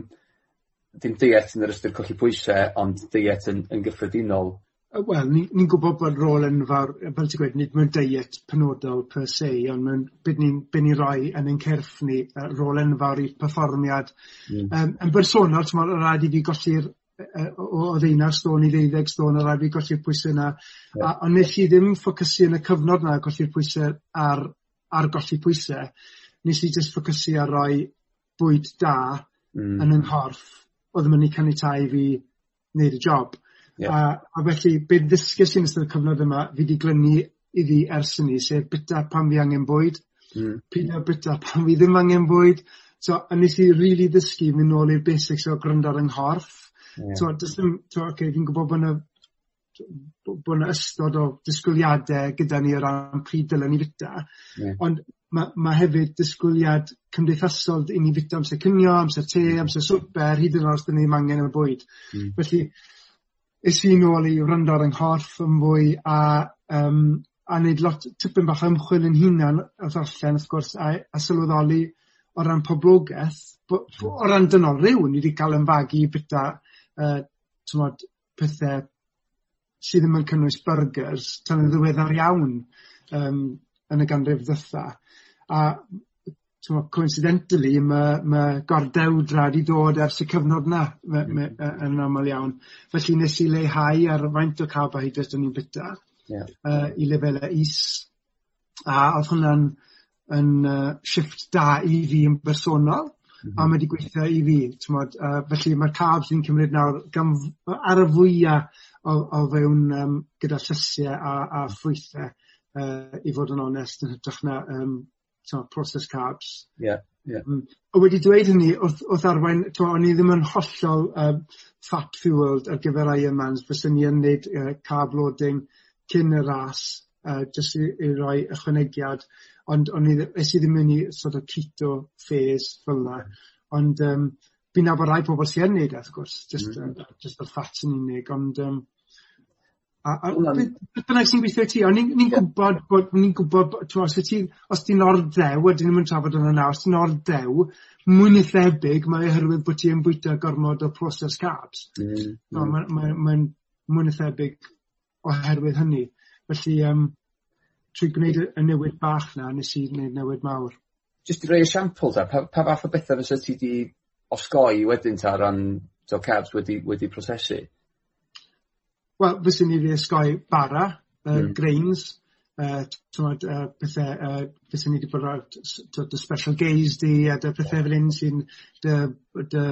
dim deiet yn yr ystyr colli pwysau, ond deiet yn yn gyffredinol? Wel, ni'n ni gwybod bod rôl yn fawr, fel ti'n gweud nid mewn deiet penodol per se ond mewn byd ni'n ni roi yn ein cerff ni yy rôl enfawr i perfformiad Mm. Um, yn bersonol ti'n meddwl, rhaid i fi golli'r yy o ddeunaw stôn i ddeuddeg stôn a rhaid fi golli'r pwyse 'na. A ond nes i ddim ffocysu yn y cyfnod yna golli'r pwysau ar ar golli pwysau. Nes i just ffocysu ar roi bwyd da... Mm. ...yn 'yng nghorff oedd yn mynd i caniatáu i fi wneud y job. Yeah. A a felly be ddysges i'n ystod y cyfnod yma fi wedi glynu iddi ers hynny sef bita pan fi angen bwyd, mm. peidio bita pan fi ddim angen bwyd. So a nes i rili really ddysgu mynd nôl i'r basics o gryndo ar 'yng nghorff T'mod Dys dim t'mo' okay, fi'n gwybod bod yna bod yna ystod o disgwyliadau gyda ni o ran pryd dylen ni fita Yeah. ond mae ma' hefyd disgwyliad cymdeithasol i ni fita amser cynio, amser te, mm. amser swper hyd yn o'd os 'dyn ni ddim angen y bwyd. Mm. Felly es i nôl i wrando ar 'yng nghorff yn fwy a um, a wneud lot tipyn bach o ymchwil 'yn hunan o orffen wrth gwrs a a sylweddoli o ran poblogaeth, bo- o mm. ran dynol ryw ni wedi cael 'yn fagu i bita uh, t'mod pethe sy ddim yn cynnwys burgers tan yn ddiweddar iawn um, yn y ganrif ddytha. a t'mo' coincidentally mae ma' gordewdrad 'di dod ers y cyfnod 'na ma' hmm. ma' yy yn aml iawn felly nes i leihau ar faint o carbohydrate o'n i'n bita uh, i lefelau is a oedd hwnna'n yn uh, shift da i fi yn bersonol. Mhm. a mae wedi gweithio i fi t'mod uh, felly mae'r carbs fi'n cymryd nawr gan f- ar y fwyaf o o fewn um, gyda llysiau a a ffrwythau, uh, i fod yn onest yn hytrach na um, tmod, processed carbs. Yeah. Yeah. Mm. O wedi dweud hynny wrth wrth arwain t'mo' o'n i ddim yn hollol uh, fat-fueled ar gyfer Ironmans fyswn i yn neud uh, carb loading cyn y ras uh, jyst i i roi ychwanegiad ond o'n i ddy- es i ddim yn i sort of keto phase fel yna. ond um, fi'n nabod rai pobl sy'n neud e wrth gwrs jyst yy jyst y fat yn unig ond um, a a beth bynnag sy'n gweithio i ti ond ni'n ni gwybod bod ni'n gwybod, bo' t'mo' os ti os ti'n orddew, a 'dyn ni'n mynd trafod yna nawr os ti'n or-ddew mwy na thebyg mae oherwydd bod ti'n bwyta gormod o processed carbs. Mm, T'mo' ma' mae mae'n mwy na thebyg oherwydd hynny. Felly um, trwy gwneud y y newid bach 'na nes i wneud newid mawr. Just i roi esiampl 'ta pa pa fath o bethau fysa ti 'di osgoi wedyn 'ta ran t'o' cabs wedi wedi prosesu? Wel fyswn ni wedi osgoi bara uh, mm. grains uh, t'mod yy pethe yy fyswn i 'di bod ar dy special gaze di a dy pethau fel un sy'n dy dy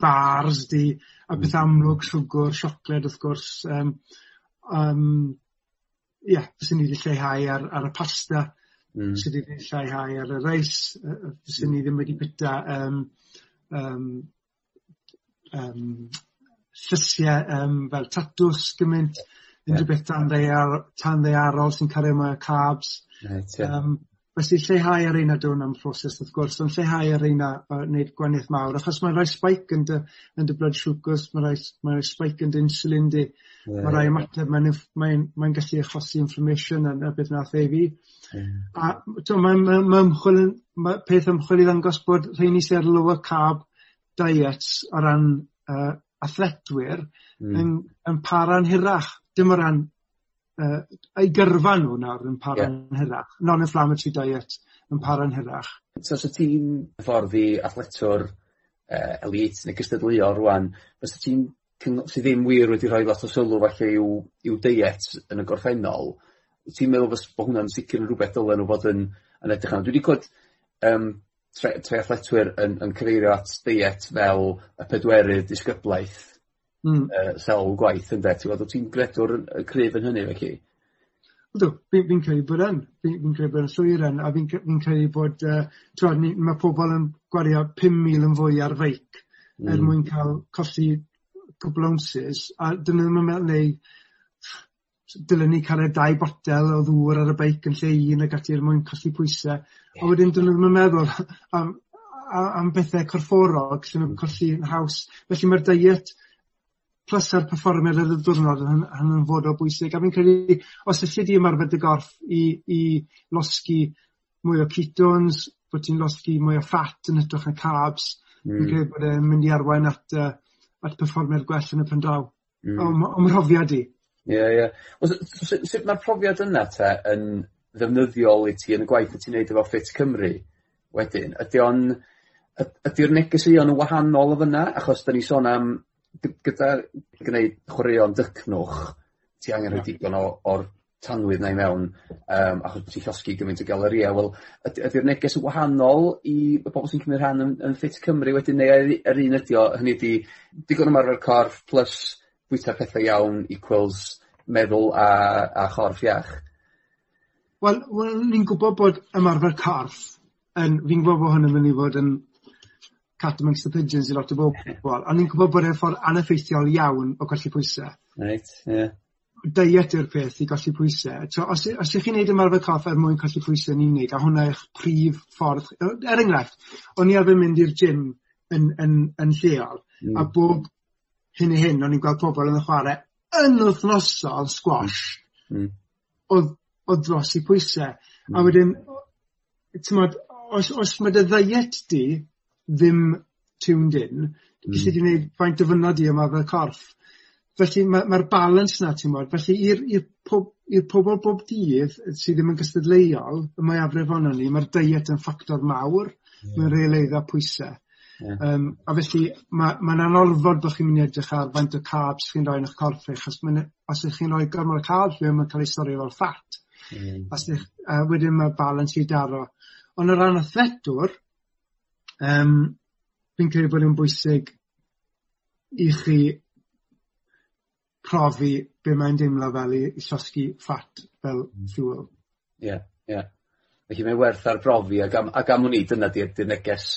bars di a pethe hmm. amlwg siwgr, siocled wrth gwrs Um, um, ie fyswn ni wedi lleihau ar ar y pasta. Hmm. Sy wedi lleihau ar y reis uh, yy fyswn i ddim wedi bita um, um, um, llysiau um, fel tatws gymynt unrhyw beth tan ddeiar, tan ddeiarol sy'n cario mwy o carbs. Right, yeah. um, Felly lleihau ar reina adwn am proses wrth gwrs ond lleihau ar reina a wneud gwanaeth mawr achos ma' rai spike yn dy yn dy blood sugars ma' rai mae rai spike yn dy insulin di. Yeah. Mae rai ymateb mae'n mae, mae gallu achosi inflammation yn y beth nath ei fi. Yeah. A t'mo' mae, ma' ma' ymchwil yn ma' peth ymchwil i ddangos bod rheini sy ar lower carb diets o ran uh, athletwyr mm. yn yn para'n hirach dim o ran uh, ei gyrfa nhw nawr yn para'n hirach. Non-inflammatory diet yn para'n hirach. So os wt ti'n i athletwr uh, elite neu gystadleuol rŵan, fysa ti'n cyng- sy ddim wir wedi rhoi lot o sylw falle i'w i'w diet yn y gorffennol, ti'n meddwl fys- bod hwnna'n sicr yn rhywbeth dylen nhw fod yn yn edrych arno? Dwi wedi clywed um, tre- tre athletwyr yn yn cyfeirio at diet fel y pedwerydd disgyblaeth mm. uh, sawl gwaith ynde t'mod wt ti'n gredwr y cryf yn hynny felly? Ydw, fi'n fi credu bod yn Fi'n fi credu bod yn llwyr yn a fi'n cre- credu bod uh, t'mod ni ma' pobol yn gwario 5,000 yn fwy ar feic mm. er hmm. mwyn cael colli cwbl ounces. a 'dyn nhw ddim yn meddwl neu dylen ni cario dau botel o ddŵr ar y beic yn lle un ag ati er mwyn colli pwyse a wedyn 'dyn nhw ddim yn meddwl am a- am bethau corfforol sy'n ma' nw'n yn haws felly mae'r diet plus pleser perfformiad ar y diwrnod yn yn yn fod o bwysig a fi'n credu os elli di ymarfer dy gorff i i losgi mwy o ketones, bod ti'n losgi mwy o fat yn hytrach na carbs mm. fi'n credu bod e'n mynd i arwain at uh, at perfformiad gwell yn y pen draw. Mm. m- o'm mhrofiad i. Ie ie. Wel s- s- sut ma'r profiad yna 'te yn ddefnyddiol i ti yn y gwaith y ti'n neud efo Fit Cymru wedyn? Ydi o'n y- ydi'r negeseuon yn wahanol o fyna achos da ni sôn am gy- gyda gwneud chwaraeon dycnwch, ti angen rhoi digon o o'r tanwydd 'na i mewn, um, achos bo' ti'n llosgu gymaint o galeria. Wel yd- ydi'r neges yn wahanol i y bobl sy'n cymryd rhan yn yn Fit Cymru wedyn, neu yr yr un ydi o, hynny ydi digon ymarfer corff plus bwyta pethau iawn equals meddwl a a chorff iach. Wel well, ni'n gwybod bod ymarfer corff yn fi'n gwybod bod hwn yn mynd i fod yn cat amongst the pigeons i lot o bobol, a ni'n gwybod bod e'n ffordd aneffeithiol iawn o golli pwysau. Right, yeah. Diet yw'r peth i golli pwysau. So os, os ydych chi'n neud ymarfer corff er mwyn colli pwysau yn unig, a hwnna eich prif ffordd, er enghraifft, o'n i arfer mynd i'r gym yn, yn, yn lleol, mm. a bob hyn i hyn, o'n i'n gweld pobl yn y chwarae yn wythnosol squash, mm. oedd, oedd dros i pwysau. Mm. A hmm. wedyn, tymod, os, os mae dy ddiet di ddim tuned in, mm. gallu di wneud faint o fynod i yma fel corff. Felly mae'r ma' balance na ti'n modd. felly i'r pob i'r pobol bob dydd sydd ddim yn gystadleuol y mae afref ond ni mae'r diet yn ffactor mawr Yeah. mewn rhei pwysau. Yeah. Um, a felly mae'n ma' ma'n anorfod bo' chi'n mynd i edrych ar faint o carbs chi'n rhoi yn eich corff eich, os, os 'ych chi'n rhoi gormod o carbs mae'n ma'n ca'l ei stori fel ffat. Hmm. Os 'ych uh, wedyn ma'r balans i daro. Ond o ran y ffetwr Um, fi'n credu bod yn bwysig i chi profi be' mae'n deimlo fel i llosgu ffat fel mm. fuel. Ie yeah, ie. Yeah. Felly mae'n werth ar brofi, ac am ag am wn dyna 'di'r 'di'r neges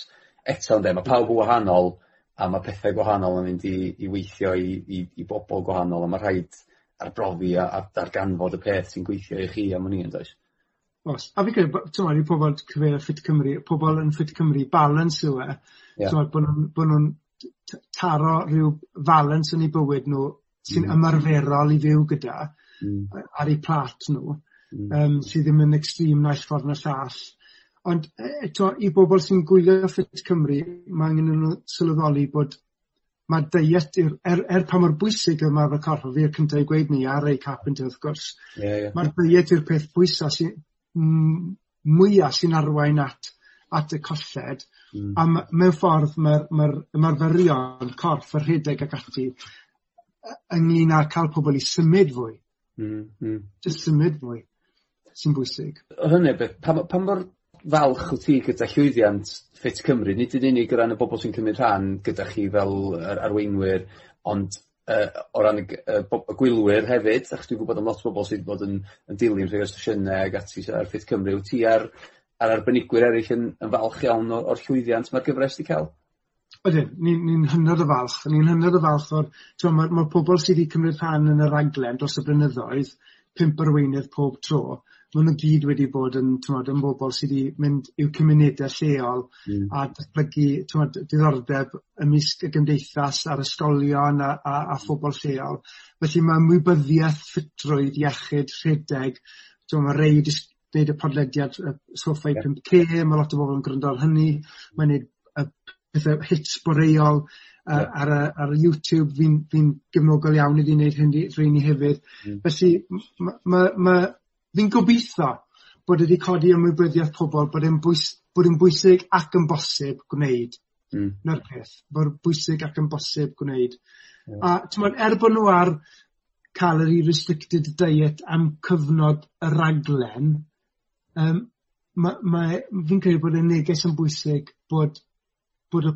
eto ynde Mae pawb yn wahanol a mae pethau gwahanol yn mynd i i weithio i i i bobl gwahanol a mae rhaid arbrofi a a darganfod y peth sy'n gweithio i chi am wn i yndoes? O's. A fi'n credu ti'n meddwl, i pobol cyfeirio ffit Cymru pobl yn ffit Cymru balans yw e. Yeah. bod nhw'n bo' taro rhyw falans yn 'u bywyd nhw sy'n mm. ymarferol i fyw gyda mm. ar eu plat nhw, mm. um, sydd ddim yn extreme naill ffordd na llall. Ond e, eto i bobl sy'n gwylio ffit Cymru mae angen nhw sylweddoli bod mae diet er er pa mor bwysig ymarfer corff a fi cyntaf i gweud 'ny a Ray Carpenter wrth gwrs yeah, yeah. mae'r diet yw'r peth pwysa m- mwya sy'n arwain at at y colled. Mm. A mewn ffordd mae'r ma'r ymarferion corff y rhedeg ac ati ynglyn â cael pobl i symud fwy. Mm, mm. Jyst symud fwy sy'n bwysig. O hynny beth pa pa mor falch wt ti gyda llwyddiant Ffit Cymru nid yn unig o ran y bobl sy'n cymryd rhan gyda chi fel ar arweinwyr ond uh, o ran y g- y gwylwyr hefyd, achos dwi'n gwybod am lot o bobl sydd 'di bod yn yn dilyn rhei o'r sesiyne ag ati so ar Ffydd Cymru. Wyt ti ar ar arbenigwyr eraill yn yn falch iawn o o'r llwyddiant mae'r gyfres 'di cael? Ydyn, ni'n ni hynod o falch. Ni'n hynod o falch o'r Mae'r ma pobl sydd wedi cymryd rhan yn y raglen dros y blynyddoedd, pimp arweinydd pob tro maen n'w gyd wedi bod yn t'mod yn bobl sydd wedi mynd i'w cymunedau lleol mm. a datblygu t'mod diddordeb ymysg y gymdeithas a'r ysgolion a a a phobl lleol felly mae mwybyddiaeth ffitrwydd iechyd rhedeg t'mo' mae rei wedi gwneud y podlediad y soffau yeah. 5K, mae lot o bobl yn gwrando ar hynny mae'n gwneud y pethau hits boreol yeah. ar y ar YouTube fi'n fi gefnogol iawn iddi wneud hynny rheini hefyd Mm. felly mae ma' ma' ma' Fi'n gobeithio bod wedi codi ymwybyddiaeth pobl bod e'n bwys- bod yn bwysig ac yn bosib gwneud. Mm. 'Na'r peth bod bwysig ac yn bosib gwneud. Hmm. A t'mod er bod nhw ar calorie restricted diet am cyfnod y raglen um, ma' mae fi'n credu bod y neges yn bwysig bod bod y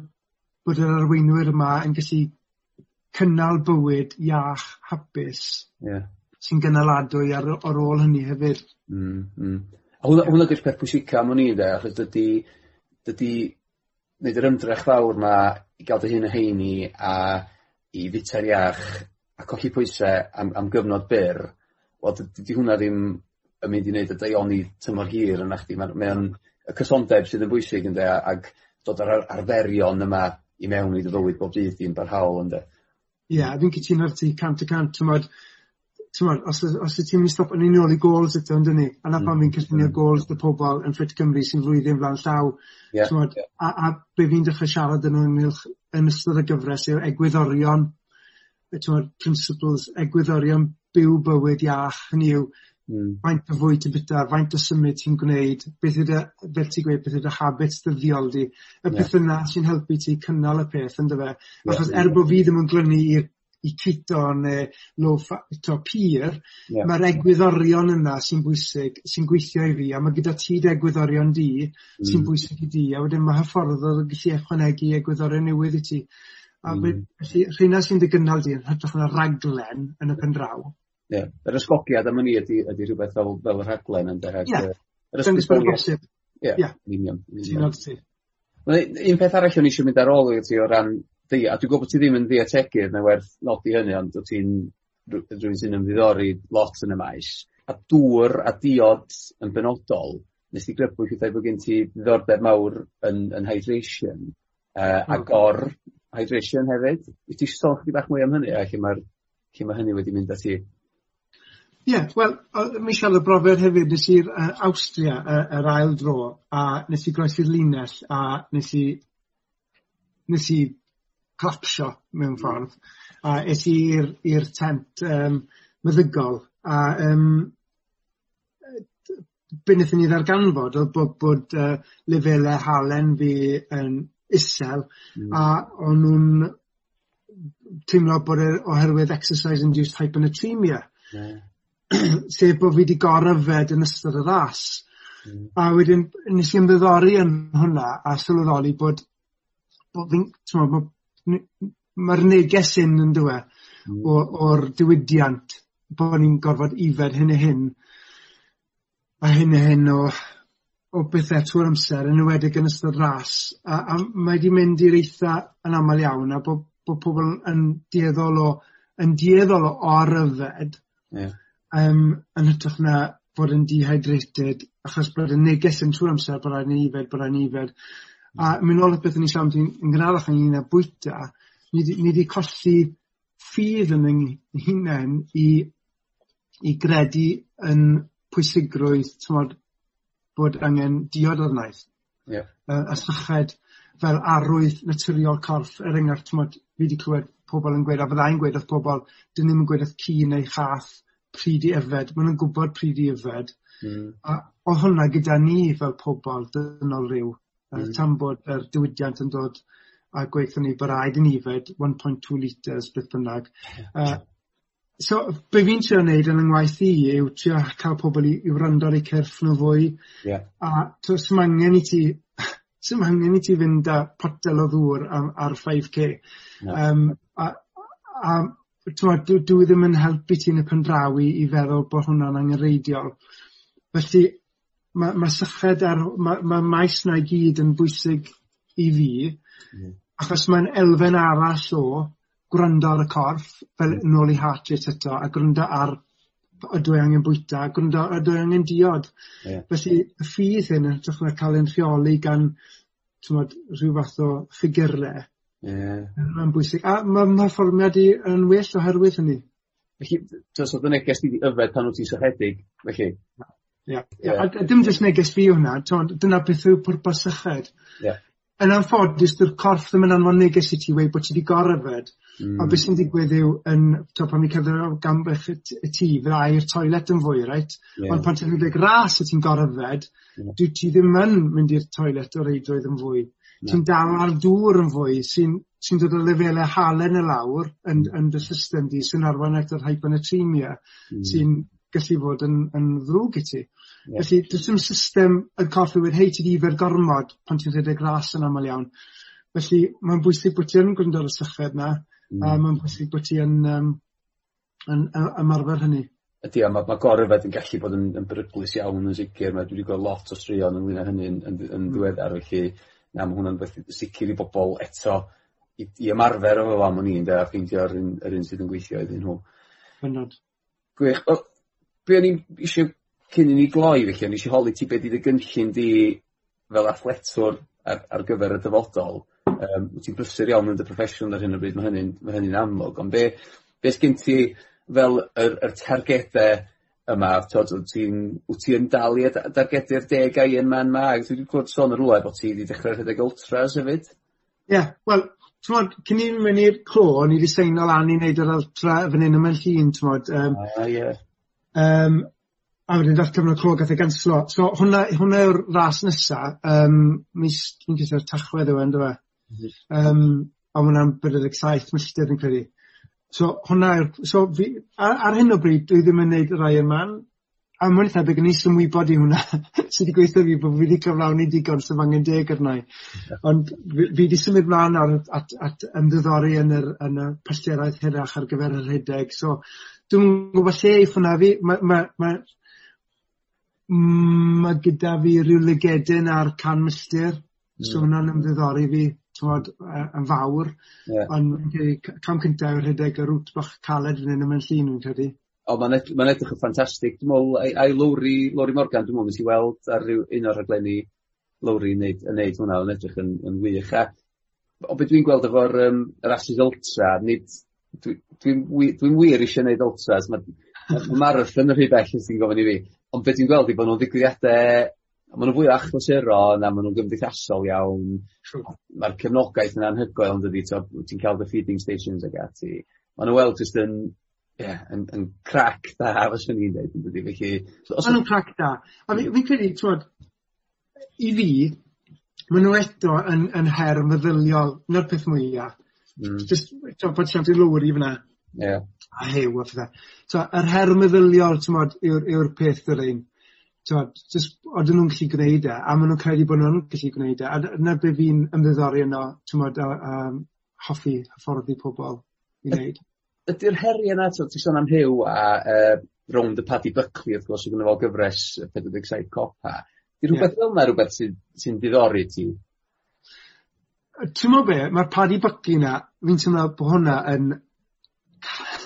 bod yr arweinwyr yma yn gallu cynnal bywyd iach hapus. Yeah sy'n gynaladwy ar, ar ôl hynny hefyd. Mm, mm. A hwnna, hwnna di'r peth pwysica am o'n i de, achos dydy, dydy wneud yr ymdrech fawr ma i gael dy hyn y heini a i fita'r iach a colli pwysau am, am gyfnod byr, wel dydy hwnna ddim yn mynd i wneud y daioni tymor hir yna chdi. Mae'n mae y cysondeb sydd yn bwysig ynddo, ag dod ar arferion yma i mewn i dy fywyd bob dydd i'n barhaol ynddo. Ie, yeah, fi'n cytuno'r ar ti cant y cant. Tymod, t'mod os yy os y stop yn un ôl i gols eto yndydi? A 'na pan fi'n cytuno gols 'da pobol yn ffit Cymru sy'n flwyddyn flaen llaw. Yeah, Tumor, yeah. a a be' fi'n dechrau siarad yn ymylch yn ystod y gyfres yw egwyddorion yy principles egwyddorion byw bywyd iach, hynny yw mm. faint o fwy ti'n byta, faint o symud ti'n gwneud, beth ydy, fel ti'n gweud beth ydy habits dyddiol di y yeah. pethe yna sy'n helpu ti cynnal y peth ynddo fe. Yeah, Achos er bod fi ddim yn glynu i'r i cito neu low to pur, yeah. mae'r egwyddorion yna sy'n bwysig, sy'n gweithio i fi, a mae gyda ti egwyddorion di sy'n mm. bwysig i di, a wedyn mae hyfforddwr yn gallu ychwanegu egwyddorion newydd i ti. A mm. felly, rheina sy'n dy gynnal di yn hytrach na raglen yn y pen draw. Ie, yeah. yr ysgogiad am ni ydy, ydy rhywbeth fel, fel y rhaglen yn dehag. Ie, yr ysgogiad. Ie, union. Ti'n Un peth arall o'n eisiau mynd ar ôl i ti o ran di- a dwi'n gwybod bo' ti ddim yn ddiategydd neu werth nodi hynny ond wt ti'n rhywun sy'n ymddiddori lot yn y maes a dŵr a diod yn benodol nes i grybwyll wrth bod gen ti ddiddordeb mawr yn yn hydration yy hmm. a gor hydration hefyd. Wyt ti sôn chdi bach mwy am hynny a lle mae lle ma' hynny wedi mynd â ti? Ie wel o- mi siarad o brofiad hefyd nes i'r uh, Austria, yy yr ail dro a nes i groesi'r linell a nes i nes i clapsio mewn ffordd a es i i'r tent um, meddygol a um, be wnaethon ni ddarganfod oedd bod, bod uh, lefelau halen fi yn isel mm. a o'n nhw'n teimlo bod e oherwydd exercise induced hypernatremia. yeah. Hmm. Sef bod fi wedi gor-yfed yn ystod y ras. Mm. A wedyn nes i ymddiddori yn hwnna a sylweddoli bod bod fi'n mae'r neges hyn yn dywe hmm. o, o'r diwydiant bod ni'n gorfod ifed hyn a hyn a hyn a hyn o o bethau trwy'r amser, yn ywedig yn ystod ras, a, a mae wedi mynd i'r eitha yn aml iawn, a bod bo pobl yn dieddol o, yn dieddol o ryfed, yeah. um, yn hytrach na bod yn dehydrated, achos bod y neges yn trwy'r amser bod rhaid ni ifed, bod rhaid ni ifed, A mynd nôl at beth ni siarad yn yn gynharach ynglŷn â bwyta, ni wedi colli ffydd yn yng hunain i i gredu yn pwysigrwydd t'mod bod angen diod arnaeth. Ie. Yy a syched fel arwydd naturiol corff, er enghraifft t'mod fi wedi clywed pobl yn gweud a fyddai'n gweud oedd pobl, 'dyn ni'm yn gweud oedd ci neu chath pryd i yfed, maen nhw'n gwybod pryd i yfed. Mm. A oedd hwnna gyda ni fel pobl dynol rhyw, mm. tan bod yr diwydiant yn dod a gweithio ni bod rhaid yn ifed one point two litres beth bynnag Uh, so be' fi'n trio wneud yn yngwaith i yw trio cael pobl i i wrando ar eu cyrff nhw fwy. Yeah. A t'o' s'm angen i ti sy'n angen i ti fynd â potel o ddŵr am ar 5k. No. Um, a a t'mod dwi ddim yn helpu ti yn y pendrawi i feddwl bod hwnna'n angenreidiol felly mae ma' syched ar mae ma' maes 'na i gyd yn bwysig i fi mm. achos mae'n elfen arall o gwrando ar y corff fel mm. nôl i Heart-Rate eto a gwrando ar ydw i angen bwyta, gwrando ydw i angen diod. yeah. Felly y ffydd hyn yn trwy'n cael ein rheoli gan t'mod rhyw fath o ffigyrle. yeah. Ma'n bwysig a ma' fformiad i yn well oherwydd hynny. Felly d- oedd os o'dd dy neges di yfed pan wyt ti'n sychedig felly? Ie. Yeah. A d- dim jyst neges fi hwnna, dyna beth yw pwrpas syched. Yeah. Yn anffodus dy'r corff ddim yn anfon neges i ti wei bod ti wedi gorfod. Mm. A beth sy'n digwydd yw yn t'o' pan mi cerdded o gambech y t- y tŷ fyddai i'r toilet yn fwy reit? Yeah. Ond pan ti'n rhedeg ras a ti'n gorfod dwi ti ddim yn mynd i'r toilet o reidrwydd yn fwy. Yeah. Ti'n dal ar dŵr yn fwy sy'n sy dod o lefelau halen y lawr yn yn dy system di sy'n arwain at yr hyponatremia sy'n gallu fod yn, yn ddrwg i ti. Yeah. Felly, does dim system yn coffi wedi hei ti fer gormod pan ti'n rhedeg ras yn aml iawn. Felly, mae'n bwysig bod ti yn gwrando ar y sychfed yna, mm. a mae'n bwysig bod ti yn, um, yn, yn ymarfer hynny. Ydy, a mae, ma gorfod yn gallu bod yn, yn beryglus iawn yn sicr. Mae dwi wedi gweld lot o straeon ynglyn â hynny yn, yn, yn mm. ddiweddar. Felly, na, mae hwnna'n beth sicr i bobl eto i, i ymarfer o efo fam o'n i'n da, a ffeindio'r un, yr un sydd yn gweithio iddyn nhw. Fynod. Gwych. O, be' o'n i'n eisiau cyn i ni gloi felly o'n i eisiau holi ti beth i dy gynllun di fel athletwr ar ar gyfer y dyfodol Um, wt ti'n brysur iawn yn dy broffesiwn ar hyn o bryd mae hynny'n ma' hynny'n amlwg ond be' be' sgin ti fel yr yr targedau yma t'od wt ti'n wt ti dalu y da- degau yn man 'ma ag dwi 'di clwed sôn yr rwla bod ti wedi dechre rhedeg ultras hefyd? Ie yeah, wel t'mod cyn i'n mynd i'r clo o'n i wedi seino lan i wneud yr ultra fan hyn yma'n llun, t'mod Um, ah, yeah. Um, a wedyn dath cyfnod clo gath e ganslo. So hwnna hwnna yw'r ras nesa Um, mis dwi'n credu'r Tachwedd yw e on'd yfe? A hwnna'n wnna'n bedwar saith milltir yn credu. So hwnna yw'r so fi ar, ar hyn o bryd dwi ddim yn neud y rai yma a mwy na thebyg o'n i'n symwybod i hwnna sydd wedi gweithio fi bod fi 'di cyflawni digon so angen deg arna i. ond fi wedi symud mlaen nawr at at ymddiddori yn yr yn y pellteroedd hirach ar gyfer yr rhedeg so dwi'n gwybod lle i hwnna fi Mae ma' ma' ma' gyda fi rhyw lygedyn ar can milltir hmm. so hwnna'n ymddiddori fi tywod, yn fawr. Yeah. Ond cam cyntaf yw'r rhedeg y rŵt bach caled fan 'yn ym llun, fi'n credu. O mae'n ed- ma'n edrych yn ffantastig Dwi'n meddwl, ai ai Lowry Lowri Morgan dwi'n meddwl, nes i weld ar ryw un o'r rhaglenni Lowri neud yn neud hwnna yn edrych yn yn wych a o beth dwi'n gweld efo'r um, Asus ultra nid dwi'n dwi, dwi wir eisiau gwneud ultras Mae ma' marathon yn rhy bell yn sy'n gofyn i fi. Ond beth dwi'n gweld i bod nhw'n ddigwyddiadau... ma' nhw'n fwy o achlysurol na ma' nhw'n gymdeithasol iawn. Mae'r cefnogaeth yn anhygoel yn dydi. ti'n cael the feeding stations ag ati. Ma' nhw weld jyst yn Yeah, yn yn crac da fyswn i'n deud yndydi felly... Ma' nhw'n crac da. A fi'n fi credu twod, i fi ma' nhw eto yn yn her meddyliol 'na'r peth mwyaf. Hmm. Jyst t'o' bod siawns i lowri fan 'na. Ie. A hew a pethe. So, yr her meddyliol t'mod yw'r yw peth yr dydi? T'mod just, oedden nhw'n gallu gwneud e a maen nhw'n credu bod nhw'n gallu gwneud e a dy- be' fi'n ymddiddori yno ti'n modd, um, hoffi hyfforddi pobl i wneud. Ydy'r herie yna, ti'n sôn am Huw a uh, rownd y Paddy Buckley wrth gwrs sy gynno fo gyfres yy pedwar deg saith copa 'di rhywbeth yeah. fel yna rhywbeth sy'n sy diddori ti? Ti'n meddwl be, mae'r paddy byki na, fi'n teimlo bod hwnna yn...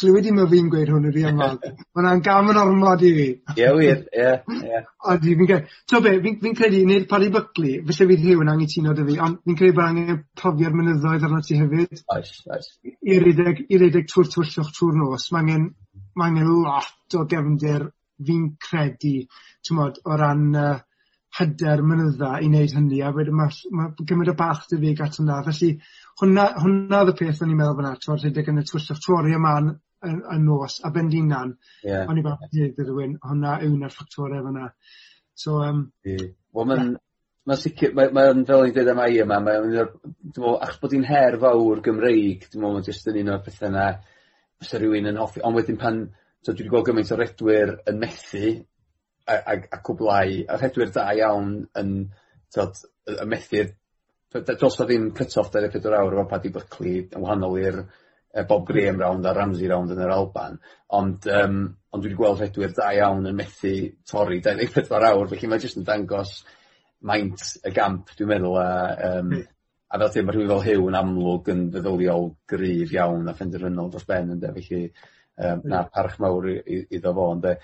Glywed i ma fi'n gweud hwn yr un Mae Mae'n gam yn ormod i fi. Ie wir, ie, ie. Odi, fi'n credu, ti'n be, fi'n credu nid padi bykli, felly fydd hiw yn angytuno dy fi, ond fi'n credu bod angen profiad mynyddoedd arno ti hefyd. Oes, oes. I redeg, i redeg trwy'r twyllwch trwy'r nos, mae angen, mae angen lot o gefndir fi'n credu, ti'n modd, o ran uh, hyder mynydda i wneud hynny a wedyn mae ma' gymryd y bach dy fi gat ati yna felly hwnna hwnna oedd y peth o'n i'n meddwl fyna, ti'n t'mod rhedeg yn y twll a throrio mlan yn yn nos a ben hunan. Ie. O'n i'n falch i ddeud rhywun, hwnna yw un ffactorau fyna. So um, yeah. Wel ma'n ma'n sicir mae mae fel i'n dweud am Ai yma mae'n o'n achos bod hi'n her fawr Gymreig dwi'n meddwl, ma' jyst yn un o'r pethau yna, fysa rhywun yn hoffi ond wedyn pan so dwi wedi gweld gymaint o redwyr yn methu a a, a cwblau a rhedwyr da iawn yn t'od y methu'r... d- d- do's 'na ddim cut off dau ddeg pedwar awr efo Paddy Buckley yn wahanol i'r Bob Graham round a Ramsey round yn yr Alban. Ond um, ond dwi wedi gweld rhedwyr da iawn yn methu torri dau ddeg pedwar awr felly mae jyst yn dangos maint y gamp dwi'n meddwl a um, a fel ti'n mae rhywun fel hyw yn amlwg yn feddyliol gryf iawn a phenderfynol dros ben ynddo, felly um, na hmm. parch mawr iddo fo ynddo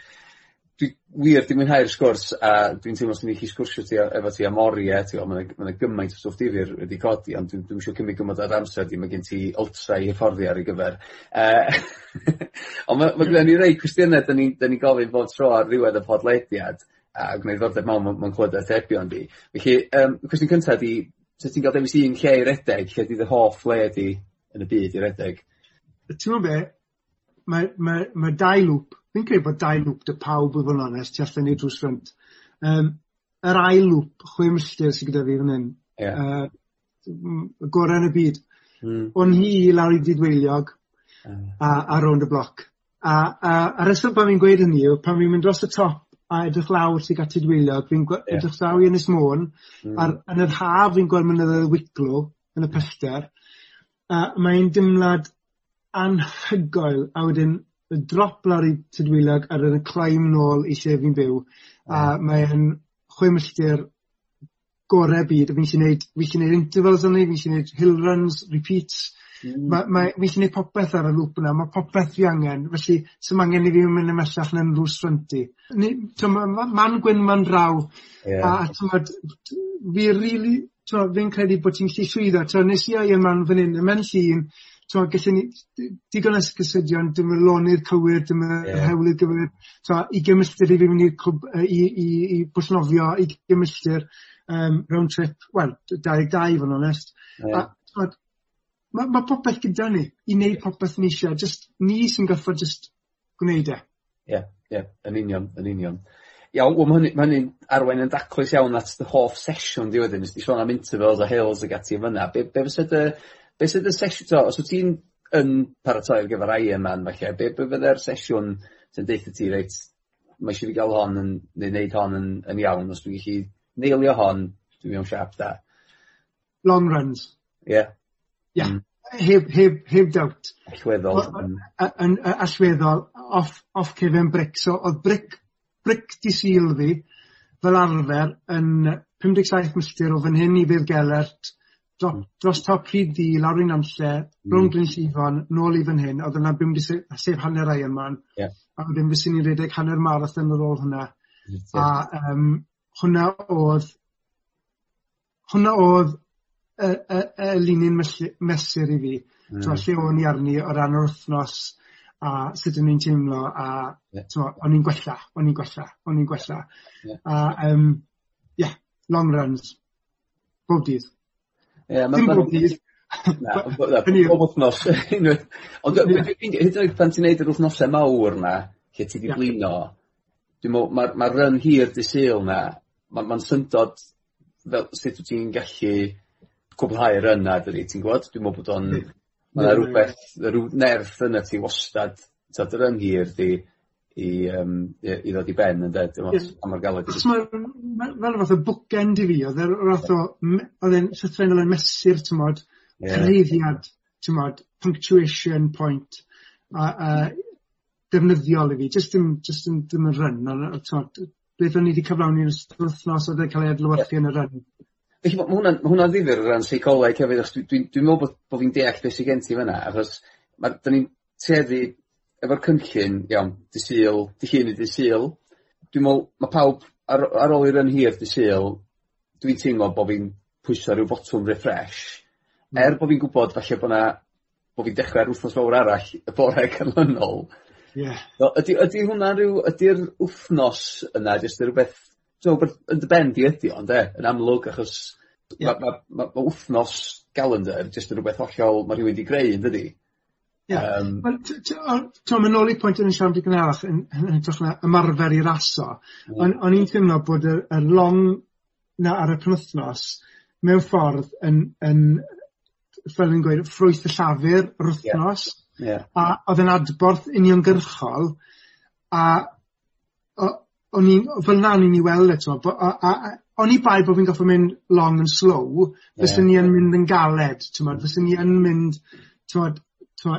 dwi wir 'di mwynhau'r sgwrs a dwi'n teimlo 'swn ni chi sgwrsio ti efo ti am oriau, ti ma' 'na ma' gymaint o stwff difyr wedi codi ond dwi'n dwi isio cymryd gymaint o'r amser di mae gen ti ultra i hyfforddi ar ei gyfer. Yy on' ma' ma' gynna ni rei cwestiynau, da ni'n ni gofyn bob tro ar ddiwedd y podlediad a gwneud ddordeb ddiddordeb mawr mewn mewn clywed atebion di. Felly um, cwestiwn cyntaf 'di sut ti'n gael dewis un lle i redeg lle 'di dy hoff le di yn y byd i redeg? Ti'n T'mo' be' mae mae mae dau lwp Fi'n credu bod dau lŵp dy pawb i fod yn onest ti allan ni drws ffrynt. Um, yr ail lŵp chwe milltir sydd gyda fi fan hyn, yeah. uh, m- y gore yn y byd. Mm. O'n i lawr i Didwyliog a a rownd y bloc a a a reswm pan fi'n gweud hynny yw pan fi'n mynd dros y top a edrych lawr tuag at Tudweiliog fi'n yeah. edrych lawr i Ynys Môn mm. a'r yn yr haf fi'n gweld mynd y Wicklow yn y pellter a mae'n dimlad anhygoel a wedyn drop lawr i Tudweiliog ar yn y craim nôl i lle fi'n byw a mae'n chwe milltir gorau byd. Fi'n gallu neud fi 'llu neud intervals arni fi'n gallu neud hill runs, repeats. Mm. Ma' mae fi 'llu neud popeth ar y lŵp yna. Mae popeth fi angen. Felly sy'n angen i fi mynd ymellach na'n Route 20. Ni ma' man Gwyn man draw. Yeah. A t'mod fi rili t'mo' fi'n credu bod ti'n gallu llwyddo. Nes i Ironman fan hyn, yn llun, t'mo' gallwn ni digon o gysydion, dim y lonydd cywir, dim y... yeah. hewlydd gywir, t'mo' i milltir i fi myn' i, i i i bwysnofio, i milltir um, round trip, wel 22 dau onest. Yeah. A mae ma' popeth gyda ni i neud popeth ni eisiau, just ni sy'n gorffod just gwneud e. Ie yeah, ie yn union yn union. Iawn wel mae hynny'n arwain yn daclus iawn at the hoff sesiwn di wedyn nes di sôn am intervals a hills ag ati yn fyna be' be' fysa dy Be sydd y sesiwn, so, os wyt ti'n yn paratoi ar gyfer Ironman falle be be fydde'r sesiwn sy'n deitha ti reit mae eisiau fi gael hon yn neu wneud hon yn yn iawn os dwi'n gallu neilio hon dwi'n mewn siap da. Long runs? Ie. Yeah. Ie. Yeah. Mm. heb heb heb doubt. Allweddol. Yn allweddol off off cefen brics So, oedd bric bric di syl fi fel arfer yn pum deg saith milltir o fan hyn i Beddgelert dro- dros top rhyd di, lawr i mm. rhwng Glyn Llifon, nôl i fan hyn, oedd yna bum 'di sef hanner Ironman. Yeah. A wedyn fues ni'n redeg hanner marathon ar ôl hwnna. Yeah. A um, hwnna oedd hwnna oedd y y y linyn melly- mesur i fi. Mm. Twa, lle o'n i arni o ran yr wythnos a sut o'n i'n teimlo a yeah. o'n i'n gwella, o'n i'n gwella, o'n i'n gwella. Yeah. A um, yeah, long runs bob dydd. Ie. Dim bob dydd. Na pob wthnos ond hyd yn oed pan ti'n neud yr wythnosau mawr 'na lle ti 'di blino dwi me'wl run hir di syl 'na mae'n ma' syndod fel sut wyt ti'n gallu cwblhau y run 'na dydi ti'n gwybod? Dwi'n meddwl bod o'n ma' 'na rwbeth ryw nerth yna ti wastad t'od y run hir 'di i um, i i ddod i ben yn dweud, me'wl... Ie. ...pa mor galed 'c'os ma' fel fath o bookend i fi oedd e'r ryw fath o oedd e'n llythrennol yn mesur ti'n modd, t'mod ti'n modd, punctuation point a a defnyddiol i fi just dim just dim dim yn run on' yy beth o'n i wedi cyflawni yn ystod yr wthnos o'dd e ei adlywyrchu yn y run. Felly ma' hwnna'n ma' hwnna'n ddifyr o ran seicoleg hefyd achos dwi'n dwi dwi meddwl bod, bod fi'n deall beth sy'n gen ti fyna, achos ma' 'dan ni'n teddu efo'r cynllun iawn, di syl, di Llun i di syl, dwi'n meddwl, mae pawb ar, ar ôl i'r yn hir di syl, dwi'n teimlo bod fi'n pwysio rhyw botwm refresh, Mm. er bod fi'n gwybod falle bod, 'na bo' fi'n dechrau'r wythnos fawr arall y bore canlynol. Yeah. Wel ydy, ydy hwnna rhyw, ydy'r wythnos yna jyst rhywbeth, rwbeth t'mo' yn dy ben di ydi ond, ynde, yn amlwg achos yeah. ma' ma' ma' ma' wythnos galendyr jyst yn rwbeth hollol mae rhywun wedi greu yndydi? Ie. Yym. Wel t- t- on' i pwynt yn y siarad i gynharach, yn yn hytrach na ymarfer i'r aso, on' o'n i'n teimlo bod y y long 'na ar y penwthnos, mewn ffordd yn yn fel yn gweud ffrwyth y llafur yr wthnos. Ie. A oedd yn adborth uniongyrchol a o'n i'n fel 'na o'n i'n 'i weld eto, o'n i bai bod fi'n goffa mynd long and slow fysyn ni yn mynd yn galed mm. fysyn ni yn mynd t'mo'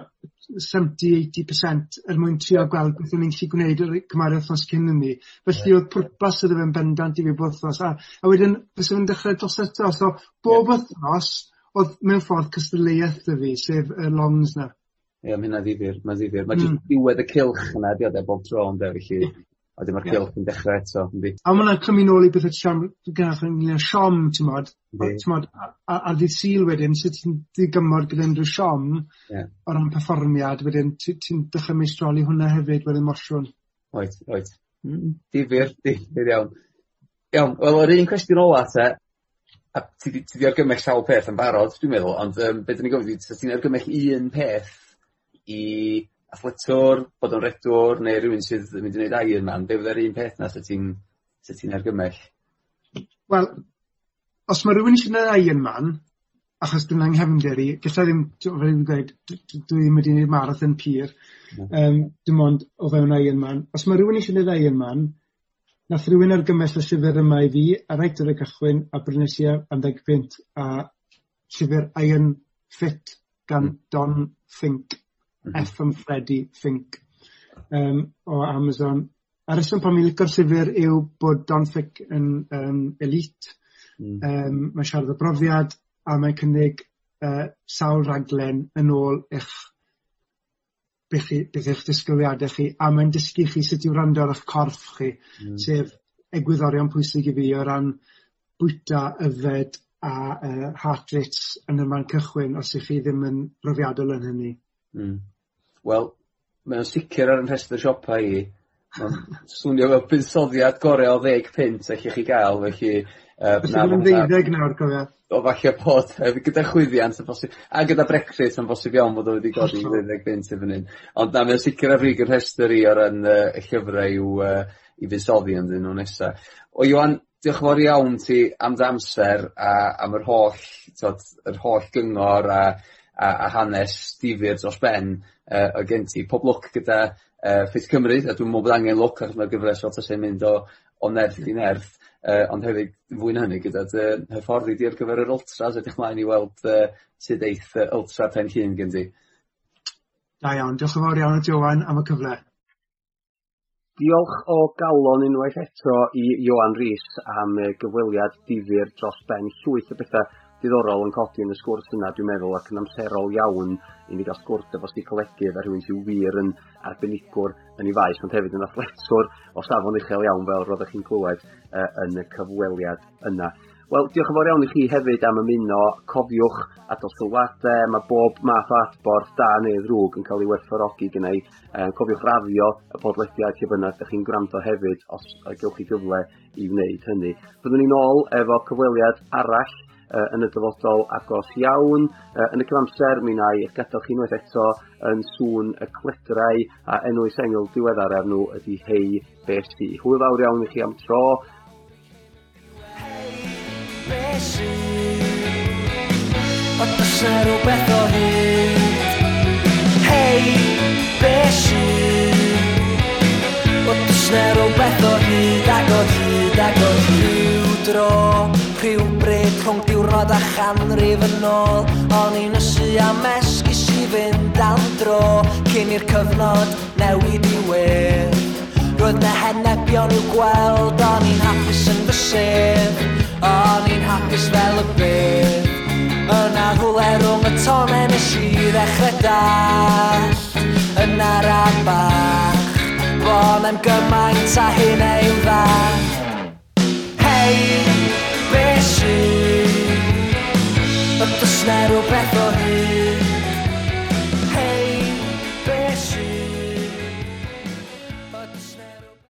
seventy eighty percent er mwyn trio gweld beth o'n i'n gallu gwneud yr yy cymharu wthnos cyn ni. Felly oedd pwrpas iddo fe yn bendant i fi bob wythnos. a a wedyn byse fe'n dechrau dros eto. so bob wthnos oedd mewn ffordd cystadleuaeth y fi sef y longs 'na. Ie ma' hynna ddifyr, ma'n ddifyr ma' mm. diwedd y cilch yna 'di o 'de bob tro ynde felly a dyma'r yeah. cylch yn dechrau eto yndi? A ma' hwnna'n clymu nôl i beth y ti siarad yn gynharach ynglŷn â siom ti'n a a- a- ddydd Sul wedyn sut ti'n digymod gyda unrhyw siom yeah. o ran perfformiad wedyn ti ti'n dechre meistroli hwnna hefyd wedyn morsiwn. Oed, oed. Mm difyr difyr iawn. Iawn wel yr un cwestiwn ola te a ti 'di ti 'di argymell sawl peth yn barod dwi'n meddwl ond um, beth 'dan ni'n gofyn ti'n argymell un peth i athletwr, bod o'n redwr neu rhywun sydd yn mynd i wneud Ironman, be' fyddai'r un peth 'na 'set ti'n 'set ti'n argymell? Wel, os ma' rywun isio neud Ironman, achos dyna'n nghefndir i, gallai ddim t'o' fel fi'n gweud dwi ddim wedi neud marathon pur um, dim ond o fewn Ironman. Os ma' rywun isio neud Ironman, nath rywun argymell y llyfr yma i fi a rhaid ar y cychwyn a brynes i am ddeg punt a llyfr Iron Fit gan hmm. Don Fink. Mhm. F am Freddy Fink um, o Amazon. A reswm pan fi'n licor llyfr yw bod Don Fick yn um, elite Mm. Um, mae'n siarad o brofiad a mae'n cynnig uh, sawl raglen yn ôl eich be' beth eich disgwyliade chi a mae'n dysgu chi sut i wrando ar eich corff chi mm. sef egwyddorion pwysig i fi o ran bwyta, yfed a uh, heart rates yn y man cychwyn os 'ych chi ddim yn brofiadol yn hynny. Mm. Wel, mae o'n sicr ar 'yn rhestr siopa i. Mae'n swnio fel buddsoddiad gorau o ddeg pint ellech chi gael, felly Uh, na ma' ddeuddeg nawr cofio. O falle bod gyda chwyddiant yn bosib a gyda Brexit yn bosib iawn bod o wedi godi i ddeuddeg punt erbyn 'yn. Ond na mae'n sicr ar frig 'yn rhestr i ar yn uh, y llyfrau i'w uh, i fuddsoddi ynddyn nhw nesaf. O Iwan, diolch yn fawr iawn ti am dy amser a am yr holl t'od yr holl gyngor a a a hanes difyr dros ben uh, o gen ti pob lwc gyda uh, Ffydd Cymru a dwi'n meddwl bod angen lwc achos mae'r gyfres fel tasai mynd o o nerth i nerth uh, ond hefyd fwy na hynny gyda dy hyfforddi di ar gyfer yr Ultras edrych mlaen i weld uh, sydd eith uh, Ultra pen Penllyn gen ti. Da iawn diolch yn fawr iawn i ti am y cyfle. Diolch o galon unwaith eto i Johan Rhys am y gyfweliad difyr dros ben llwyth o bethau diddorol yn codi yn y sgwrs yna, dwi'n meddwl, ac yn amserol iawn i ni gael sgwrs efo sti colegydd a rhywun sy'n wir yn arbenigwr yn ei faes, ond hefyd yn athletwr o safon uchel iawn fel roeddech chi'n clywed uh, yn y cyfweliad yna. Wel, diolch yn fawr iawn i chi hefyd am ymuno. Cofiwch adol sylwadau, mae bob math o adborth da neu ddrwg yn cael ei werthfawrogi gynnau. E, cofiwch rafio y podlediad lle bynnag ydych chi'n gwrando hefyd os gewch chi gyfle i wneud hynny. Byddwn ni'n ôl efo cyfweliad arall yn y dyfodol agos iawn. Uh, Yn y cyfamser, mi na i eich gadael chi unwaith eto yn sŵn y cledrau a enwys sengl diweddar ar nhw ydy hei besi. Hwyl fawr iawn i chi am tro. Besi Ond os yna rhywbeth o hyd Hei, besi Ond os yna rhywbeth o hyd Ag o hyd, ag o hyd Rhyw dro, rhyw bryd rhwng diwrnod a chanrif yn ôl. O'n i'n ysu am esgus i fynd am dro. Cyn i'r cyfnod newid i wir Roedd na henebion i'w gweld. O'n i'n hapus yn fy sydd O'n i'n hapus fel y bydd Yna hwle rhwng y tone nes i ddechrau dall Yn araf bach. Bo'n am gymaint a hyn ei dda Hei, Różne rupefory